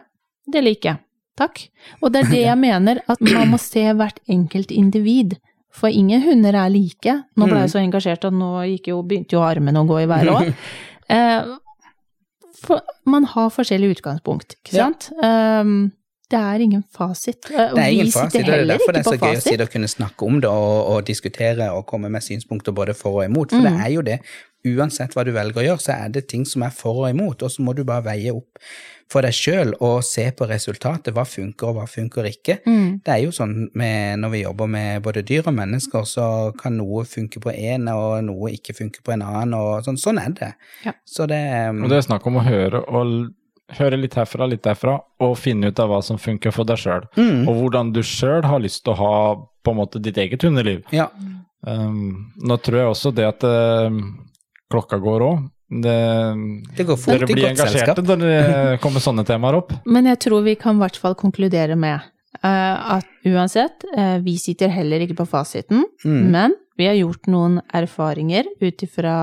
Det liker jeg. Takk. Og det er det jeg mener, at man må se hvert enkelt individ. For ingen hunder er like. Nå ble jeg så engasjert at nå jo, begynte jo armene å gå i været òg. Eh, man har forskjellig utgangspunkt, ikke Ja. sant? Um, det er ingen fasit. Uh, og Det er ingen fasit, og det er derfor det er så gøy å sitte og kunne snakke om det og, og diskutere og komme med synspunkter både for og imot, for det Mm. er jo det. Uansett hva du velger å gjøre, så er det ting som er for og imot, og så må du bare veie opp for deg sjøl og se på resultatet. Hva funker og hva funker ikke. Mm. Det er jo sånn med, når vi jobber med både dyr og mennesker, så kan noe funke på en, og noe ikke funke på en annen, og sånn, sånn er det. Ja. Så det Og det er snakk om å høre, og høre litt herfra, litt derfra, og finne ut av hva som funker for deg sjøl. mm, Og hvordan du sjøl har lyst til å ha på en måte ditt eget hundeliv. Ja. Um, nå tror jeg også det at um, klokka går òg. Det, Det går fort dere i blir godt selskap. engasjerte når det kommer sånne temaer opp. Men jeg tror vi kan i hvert fall konkludere med uh, at uansett, uh, vi sitter heller ikke på fasiten, Mm. men vi har gjort noen erfaringer ut ifra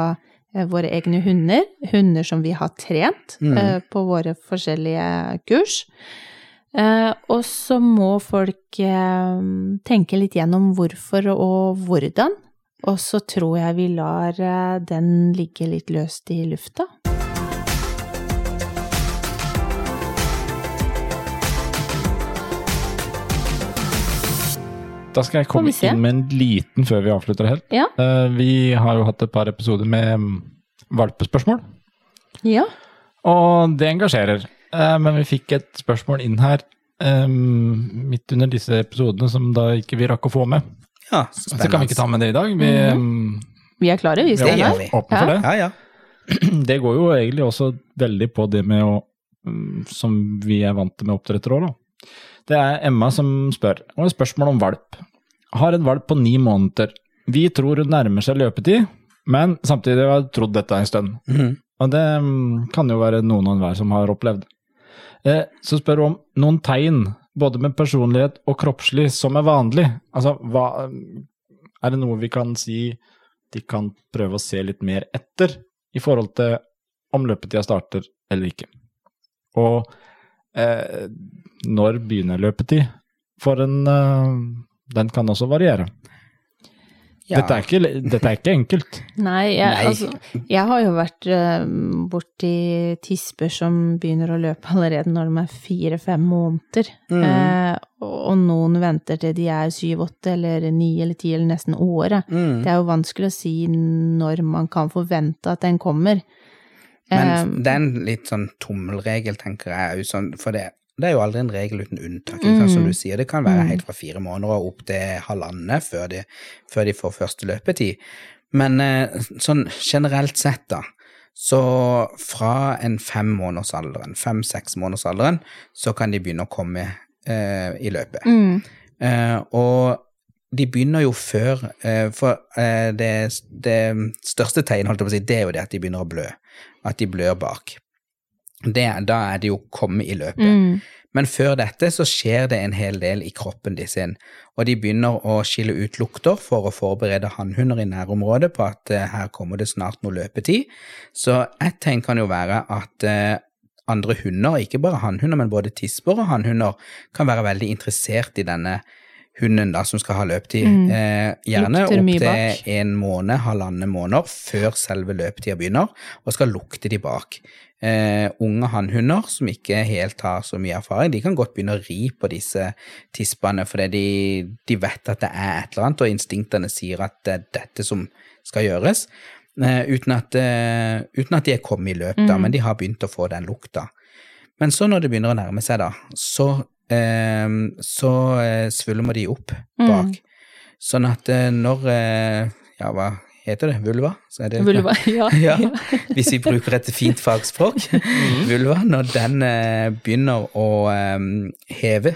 uh, våre egne hunder, hunder som vi har trent Mm. eh, på våre forskjellige kurs. Eh, og så må folk tenke litt gjennom hvorfor og hvordan. Og så tror jeg vi lar eh, den ligge litt løst i lufta. Da skal jeg komme inn med en liten før vi avslutter helt. Ja. Uh, vi har jo hatt et par episoder med um, valpespørsmål, Ja. og det engasjerer. Uh, men vi fikk et spørsmål inn her midt under disse episodene som da ikke vi rakk å få med. Ja, så Så kan vi ikke ta med det i dag. Vi, um, Vi er klare, vi, Det er vi. åpne for det. Ja, ja. Det går jo egentlig også veldig på det med å um, Som vi er vant til med oppdrettere òg, da. Det er Emma som spør, og et spørsmål om valp. Har en valp på ni måneder. Vi tror hun nærmer seg løpetid, men samtidig har jeg trodd dette en stund. Mhm. Og det mm, kan jo være noen og enhver som har opplevd. Eh, så spør hun om noen tegn, både med personlighet og kroppslig, som er vanlig. Altså, hva Er det noe vi kan si de kan prøve å se litt mer etter, i forhold til om løpetida starter eller ikke? Og eh, når begynner løpetid? For en eh, Den kan også variere. Ja. Dette, er ikke, dette er ikke enkelt. Nei, jeg, Nei. altså Jeg har jo vært uh, borti tisper som begynner å løpe allerede når de er fire-fem måneder. Mm. Uh, og og noen venter til de er syv-åtte eller ni eller ti eller nesten året. Mm. Det er jo vanskelig å si når man kan forvente at den kommer. Men Eh, det er en litt sånn tommelregel, tenker jeg, òg, sånn, for det, det er jo aldri en regel uten unntak. Sant? Som Mm. du sier, det kan være Mm. helt fra fire måneder og opp til halvannet før de, før de får første løpetid. Men eh, sånn generelt sett, da, så fra en femmånedersalderen, fem-seks månedersalderen, så kan de begynne å komme eh, i løpet. mm, Eh, og de begynner jo før, eh, for eh, det, det største tegnet, holdt jeg på å si, det er jo det at de begynner å blø. At de blør bak. Det, da er det jo kommet i løpet. mm, Men før dette så skjer det en hel del i kroppen de sin, og de begynner å skille ut lukter for å forberede hannhunder i nærområdet på at uh, her kommer det snart noe løpetid. Så ett tegn kan jo være at uh, andre hunder, ikke bare hannhunder, men både tisper og hannhunder, kan være veldig interessert i denne hunden da, som skal ha løpetid. Mm. Eh, gjerne opptil opp til en måned, halvannen måneder før selve løpetida begynner, og skal lukte de bak. Eh, unge hannhunder som ikke helt har så mye erfaring, de kan godt begynne å ri på disse tispene, fordi de, de vet at det er et eller annet, og instinktene sier at det er dette som skal gjøres, eh, uten, at, eh, uten at de er kommet i løp, da, Mm. men de har begynt å få den lukta. Men så når det begynner å nærme seg, da, så, eh, så eh, svulmer de opp bak. Mm. Sånn at eh, når Ja, hva heter det? Vulva? Så det, Vulva, ja. ja, hvis vi bruker et fint fagspråk. Vulva, når den eh, begynner å eh, heve,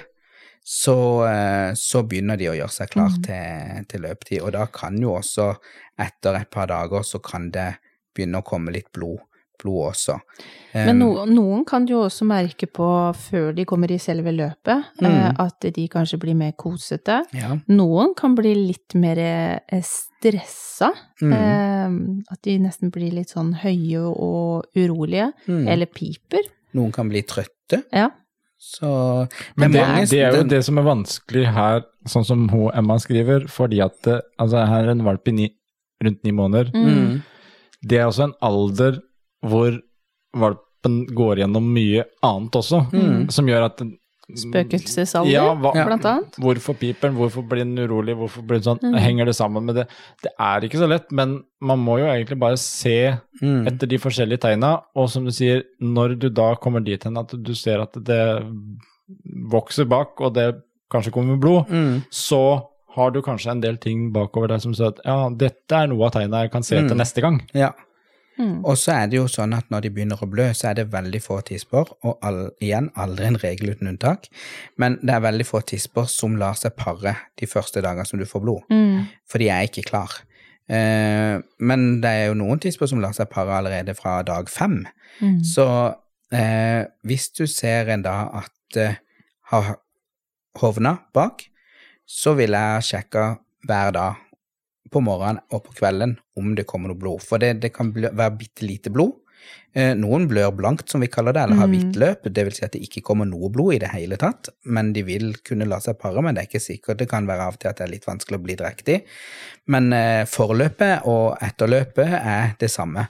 så, eh, så begynner de å gjøre seg klar Mm. til, til løpetid. Og da kan jo også, etter et par dager, så kan det begynne å komme litt blod, blod også. Men no, noen kan jo også merke på, før de kommer i selve løpet, Mm. eh, at de kanskje blir mer kosete. ja. Noen kan bli litt mer eh, stressa. Mm. At de nesten blir litt sånn høye og urolige. Mm. Eller piper. Noen kan bli trøtte. Ja. Så Men det, mange- det er jo det som er vanskelig her, sånn som hun Emma skriver, fordi at eh, altså her er en valp i ni, rundt ni måneder. Mm. Mm. Det er også en alder hvor valpen går gjennom mye annet også, som gjør at Spøkelsesalder, Ja, hva- blant annet. Hvorfor piper den, hvorfor blir den urolig, hvorfor blir den sånn? Mm. Henger det sammen med det? Det er ikke så lett, men man må jo egentlig bare se Mm. etter de forskjellige tegna, og som du sier, når du da kommer dit hen at du ser at det vokser bak, og det kanskje kommer blod, Mm. så har du kanskje en del ting bakover deg som sier at ja, dette er noe av tegna jeg kan se etter Mm. neste gang. Ja. Mm. Og så er det jo sånn at når de begynner å blø, så er det veldig få tisper, og all, igjen aldri en regel uten unntak, men det er veldig få tisper som lar seg pare de første dagene som du får blod, Mm. for de er ikke klar. Eh, men det er jo noen tisper som lar seg pare allerede fra dag fem. Mm. Så eh, hvis du ser en da at eh, har hovna bak, så vil jeg sjekke hver dag på morgenen og på kvelden om det kommer noe blod. For det, det kan være bitte lite blod. Eh, noen blør blankt, som vi kaller det, eller har Mm. hvitt løp. Det vil si at det ikke kommer noe blod i det hele tatt, men de vil kunne la seg pare, men det er ikke sikkert. Det kan være av og til at det er litt vanskelig å bli drektig. Men eh, forløpet og etterløpet er det samme.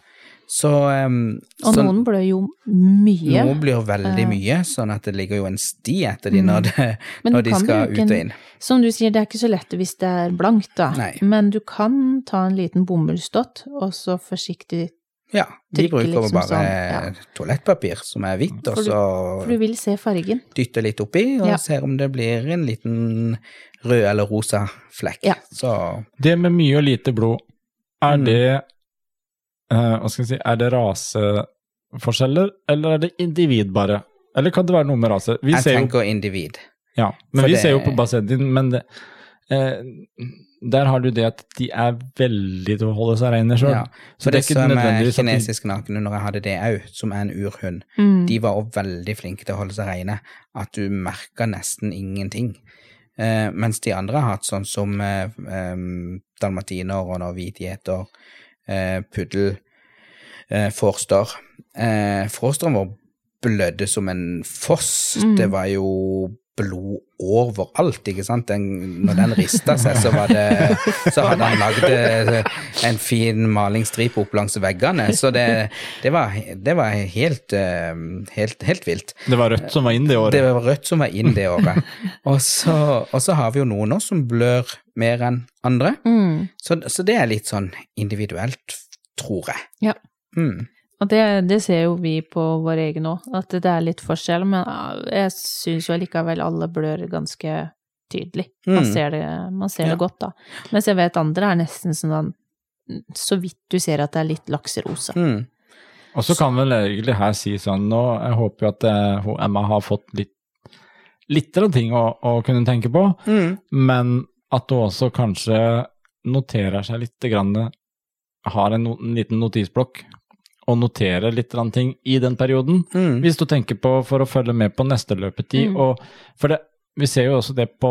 Så, um, Og så noen blør jo mye. Noen blir veldig Eh. mye, sånn at det ligger jo en sti etter de når, det, Men når de skal ut og inn. Som du sier, det er ikke så lett hvis det er blankt, da. Nei. Men du kan ta en liten bomullsdott, og så forsiktig Ja, de bruker liksom bare sånn, ja. toalettpapir som er hvitt, og så For du vil se fargen. dytter litt oppi, og Ja. ser om det blir en liten rød eller rosa flekk. Ja. Så Det med mye og lite blod, er Mm. det Hva skal jeg si, er det raseforskjeller, eller er det individ bare? Eller kan det være noe med rase? Vi jeg ser jo, tenker individ. ja, men for vi det- ser jo på Basedin, men det, eh, der har du det at de er veldig til å holde seg reine sjøl. Ja. Så For det er det ikke som er nødvendigvis at kinesisk nakne, når jeg hadde det òg, som er en urhund, Mm. de var også veldig flinke til å holde seg reine, at du merka nesten ingenting. Eh, mens de andre har hatt sånn som eh, em, dalmatiner og hvitgjeter, eh, puddel, eh, forster. Eh, vår blødde som en foss. Mm. Det var jo blod overalt, ikke sant. Den, når den rista seg, så var det Så hadde han lagd eh, en fin malingsstripe opp langs veggene. Så det, det, var, det var helt, eh, helt, helt vilt. Det var rødt som var inn det året. Det var rødt som var inn det året. Og så, og så har vi jo noen nå som blør mer enn andre. Mm. Så, så det er litt sånn individuelt, tror jeg. Ja. Mm. Og det, det ser jo vi på vår egen òg, at det er litt forskjell, men jeg syns jo allikevel alle blør ganske tydelig. Man Mm. ser det, man ser Ja. det godt, da. Mens jeg vet andre er nesten sånn så vidt du ser at det er litt lakserosa. Mm. Og så kan vel egentlig her si sånn nå, Jeg håper jo at eh, Emma har fått litt litt av ting å, å kunne tenke på, Mm. men at hun også kanskje noterer seg litt grann, har en, no, en liten notisblokk og notere litt ting i den perioden. Mm. Hvis du tenker på for å følge med på neste løpetid. Mm. Og, for det, vi ser jo også det på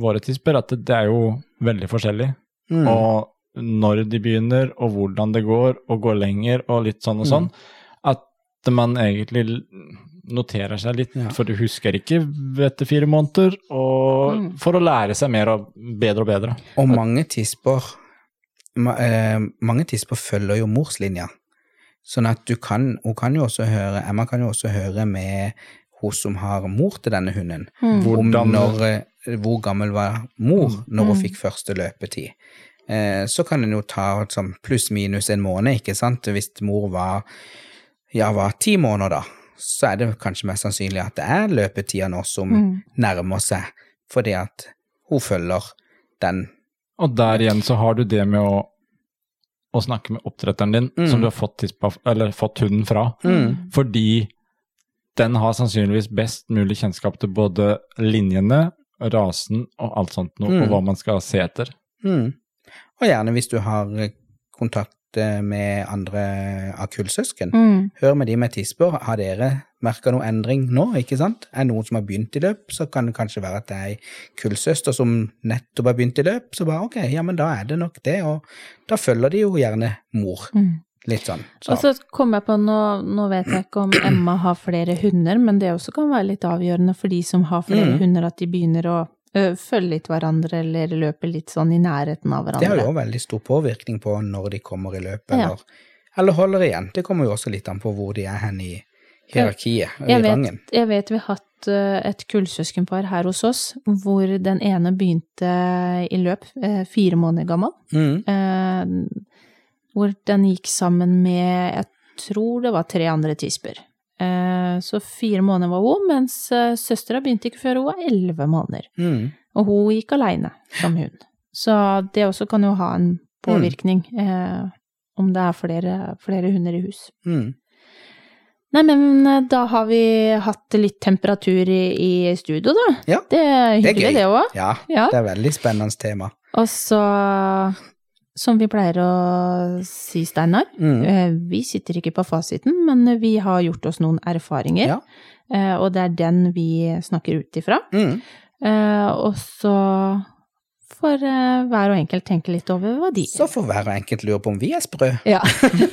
våre tisper, at det, det er jo veldig forskjellig. Mm. Og når de begynner, og hvordan det går, og går lenger, og litt sånn og Mm. sånn. At man egentlig noterer seg litt, Ja. for du husker ikke etter fire måneder, og Mm. for å lære seg mer og bedre og bedre. Og mange tisper ma, eh, mange tisper følger jo morslinja. Sånn at du kan Hun kan jo også høre Emma kan jo også høre med hun som har mor til denne hunden, Mm. om Hvordan- når, eh, hvor gammel var mor når hun Mm. fikk første løpetid. Eh, så kan en jo ta sånn pluss-minus en måned, ikke sant. Hvis mor var ja, var ti måneder, da, så er det kanskje mest sannsynlig at det er løpetida nå som Mm. nærmer seg, fordi at hun følger den Og der igjen så har du det med å, å snakke med oppdretteren din, Mm. som du har fått, fått hunden fra. Mm. Fordi den har sannsynligvis best mulig kjennskap til både linjene, rasen og alt sånt noe, Mm. og hva man skal se etter. Mm. Og gjerne hvis du har eh, kontakt med andre av kullsøsken. Mm. Hør med de med tisper. Har dere merka noe endring nå, ikke sant? Er det noen som har begynt i løp, så kan det kanskje være at det er ei kullsøster som nettopp har begynt i løp. Så bare ok, ja, men da er det nok det, og da følger de jo gjerne mor. Mm. Litt sånn. Så. Og så kom jeg på, nå, nå vet jeg ikke om Emma har flere hunder, men det også kan være litt avgjørende for de som har flere Mm. hunder, at de begynner å ø, følge litt hverandre eller løpe litt sånn i nærheten av hverandre. Det har jo veldig stor påvirkning på når de kommer i løpet, Ja. eller, eller holder igjen. Det kommer jo også litt an på hvor de er hen i, hierarkiet og i rangen. vet, jeg vet vi har hatt eh, et kullsøskenpar her hos oss, hvor den ene begynte i løp, eh, fire måneder gammel. Mm. Eh, hvor den gikk sammen med, jeg tror det var tre andre tisper. Eh, så fire måneder var hun, mens eh, søstera begynte ikke før hun var elleve måneder. Mm. Og hun gikk aleine som hund. Så det også kan jo ha en påvirkning, eh, om det er flere, flere hunder i hus. Mm. Nei, men eh, da har vi hatt litt temperatur i, i studio, da. Ja, Det er hyggelig, det òg. Ja, Ja. det er veldig spennende tema. Og så, som vi pleier å si, Steinar, Mm. eh, vi sitter ikke på fasiten, men vi har gjort oss noen erfaringer. Ja. Eh, Og det er den vi snakker ut ifra. Mm. Eh, Og så får eh, hver og enkelt tenke litt over hva de Så får hver og enkelt lure på om vi er sprø. Ja.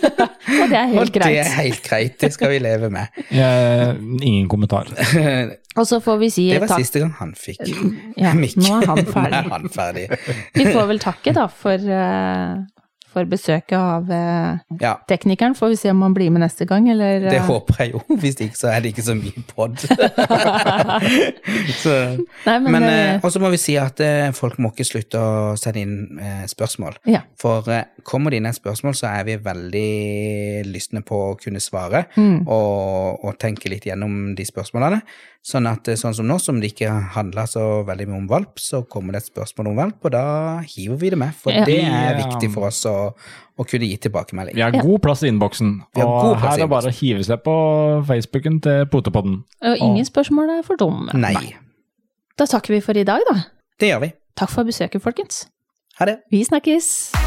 og det er helt Og det er helt greit, det skal vi leve med. Ja, ingen kommentar. Og så får vi si takk. Det var takk. siste gang han fikk Ja, mikk. nå er han Nå ferdig. er han ferdig. Vi får vel takke, da, for, eh, for besøket av eh, Ja, teknikeren. Får vi se om han blir med neste gang, eller det eh, håper jeg jo. Hvis ikke, så er det ikke så mye pod. så, Nei, men, men eh, Og så må vi si at eh, folk må ikke slutte å sende inn eh, spørsmål. Ja. For eh, kommer det inn et spørsmål, så er vi veldig lystne på å kunne svare. mm, og, og tenke litt gjennom de spørsmålene. Sånn at sånn som nå, som det ikke handler så veldig mye om valp, så kommer det et spørsmål om valp, og da hiver vi det med. For Ja. det er viktig for oss å, å kunne gi tilbakemelding. Vi har god plass i innboksen, og god plass i her er det bare å hive seg på Facebooken til Potepodden. og ingen spørsmål er for dumme. Nei. Da takker vi for i dag, da. Det gjør vi. Takk for besøket, folkens. Ha det. Vi snakkes!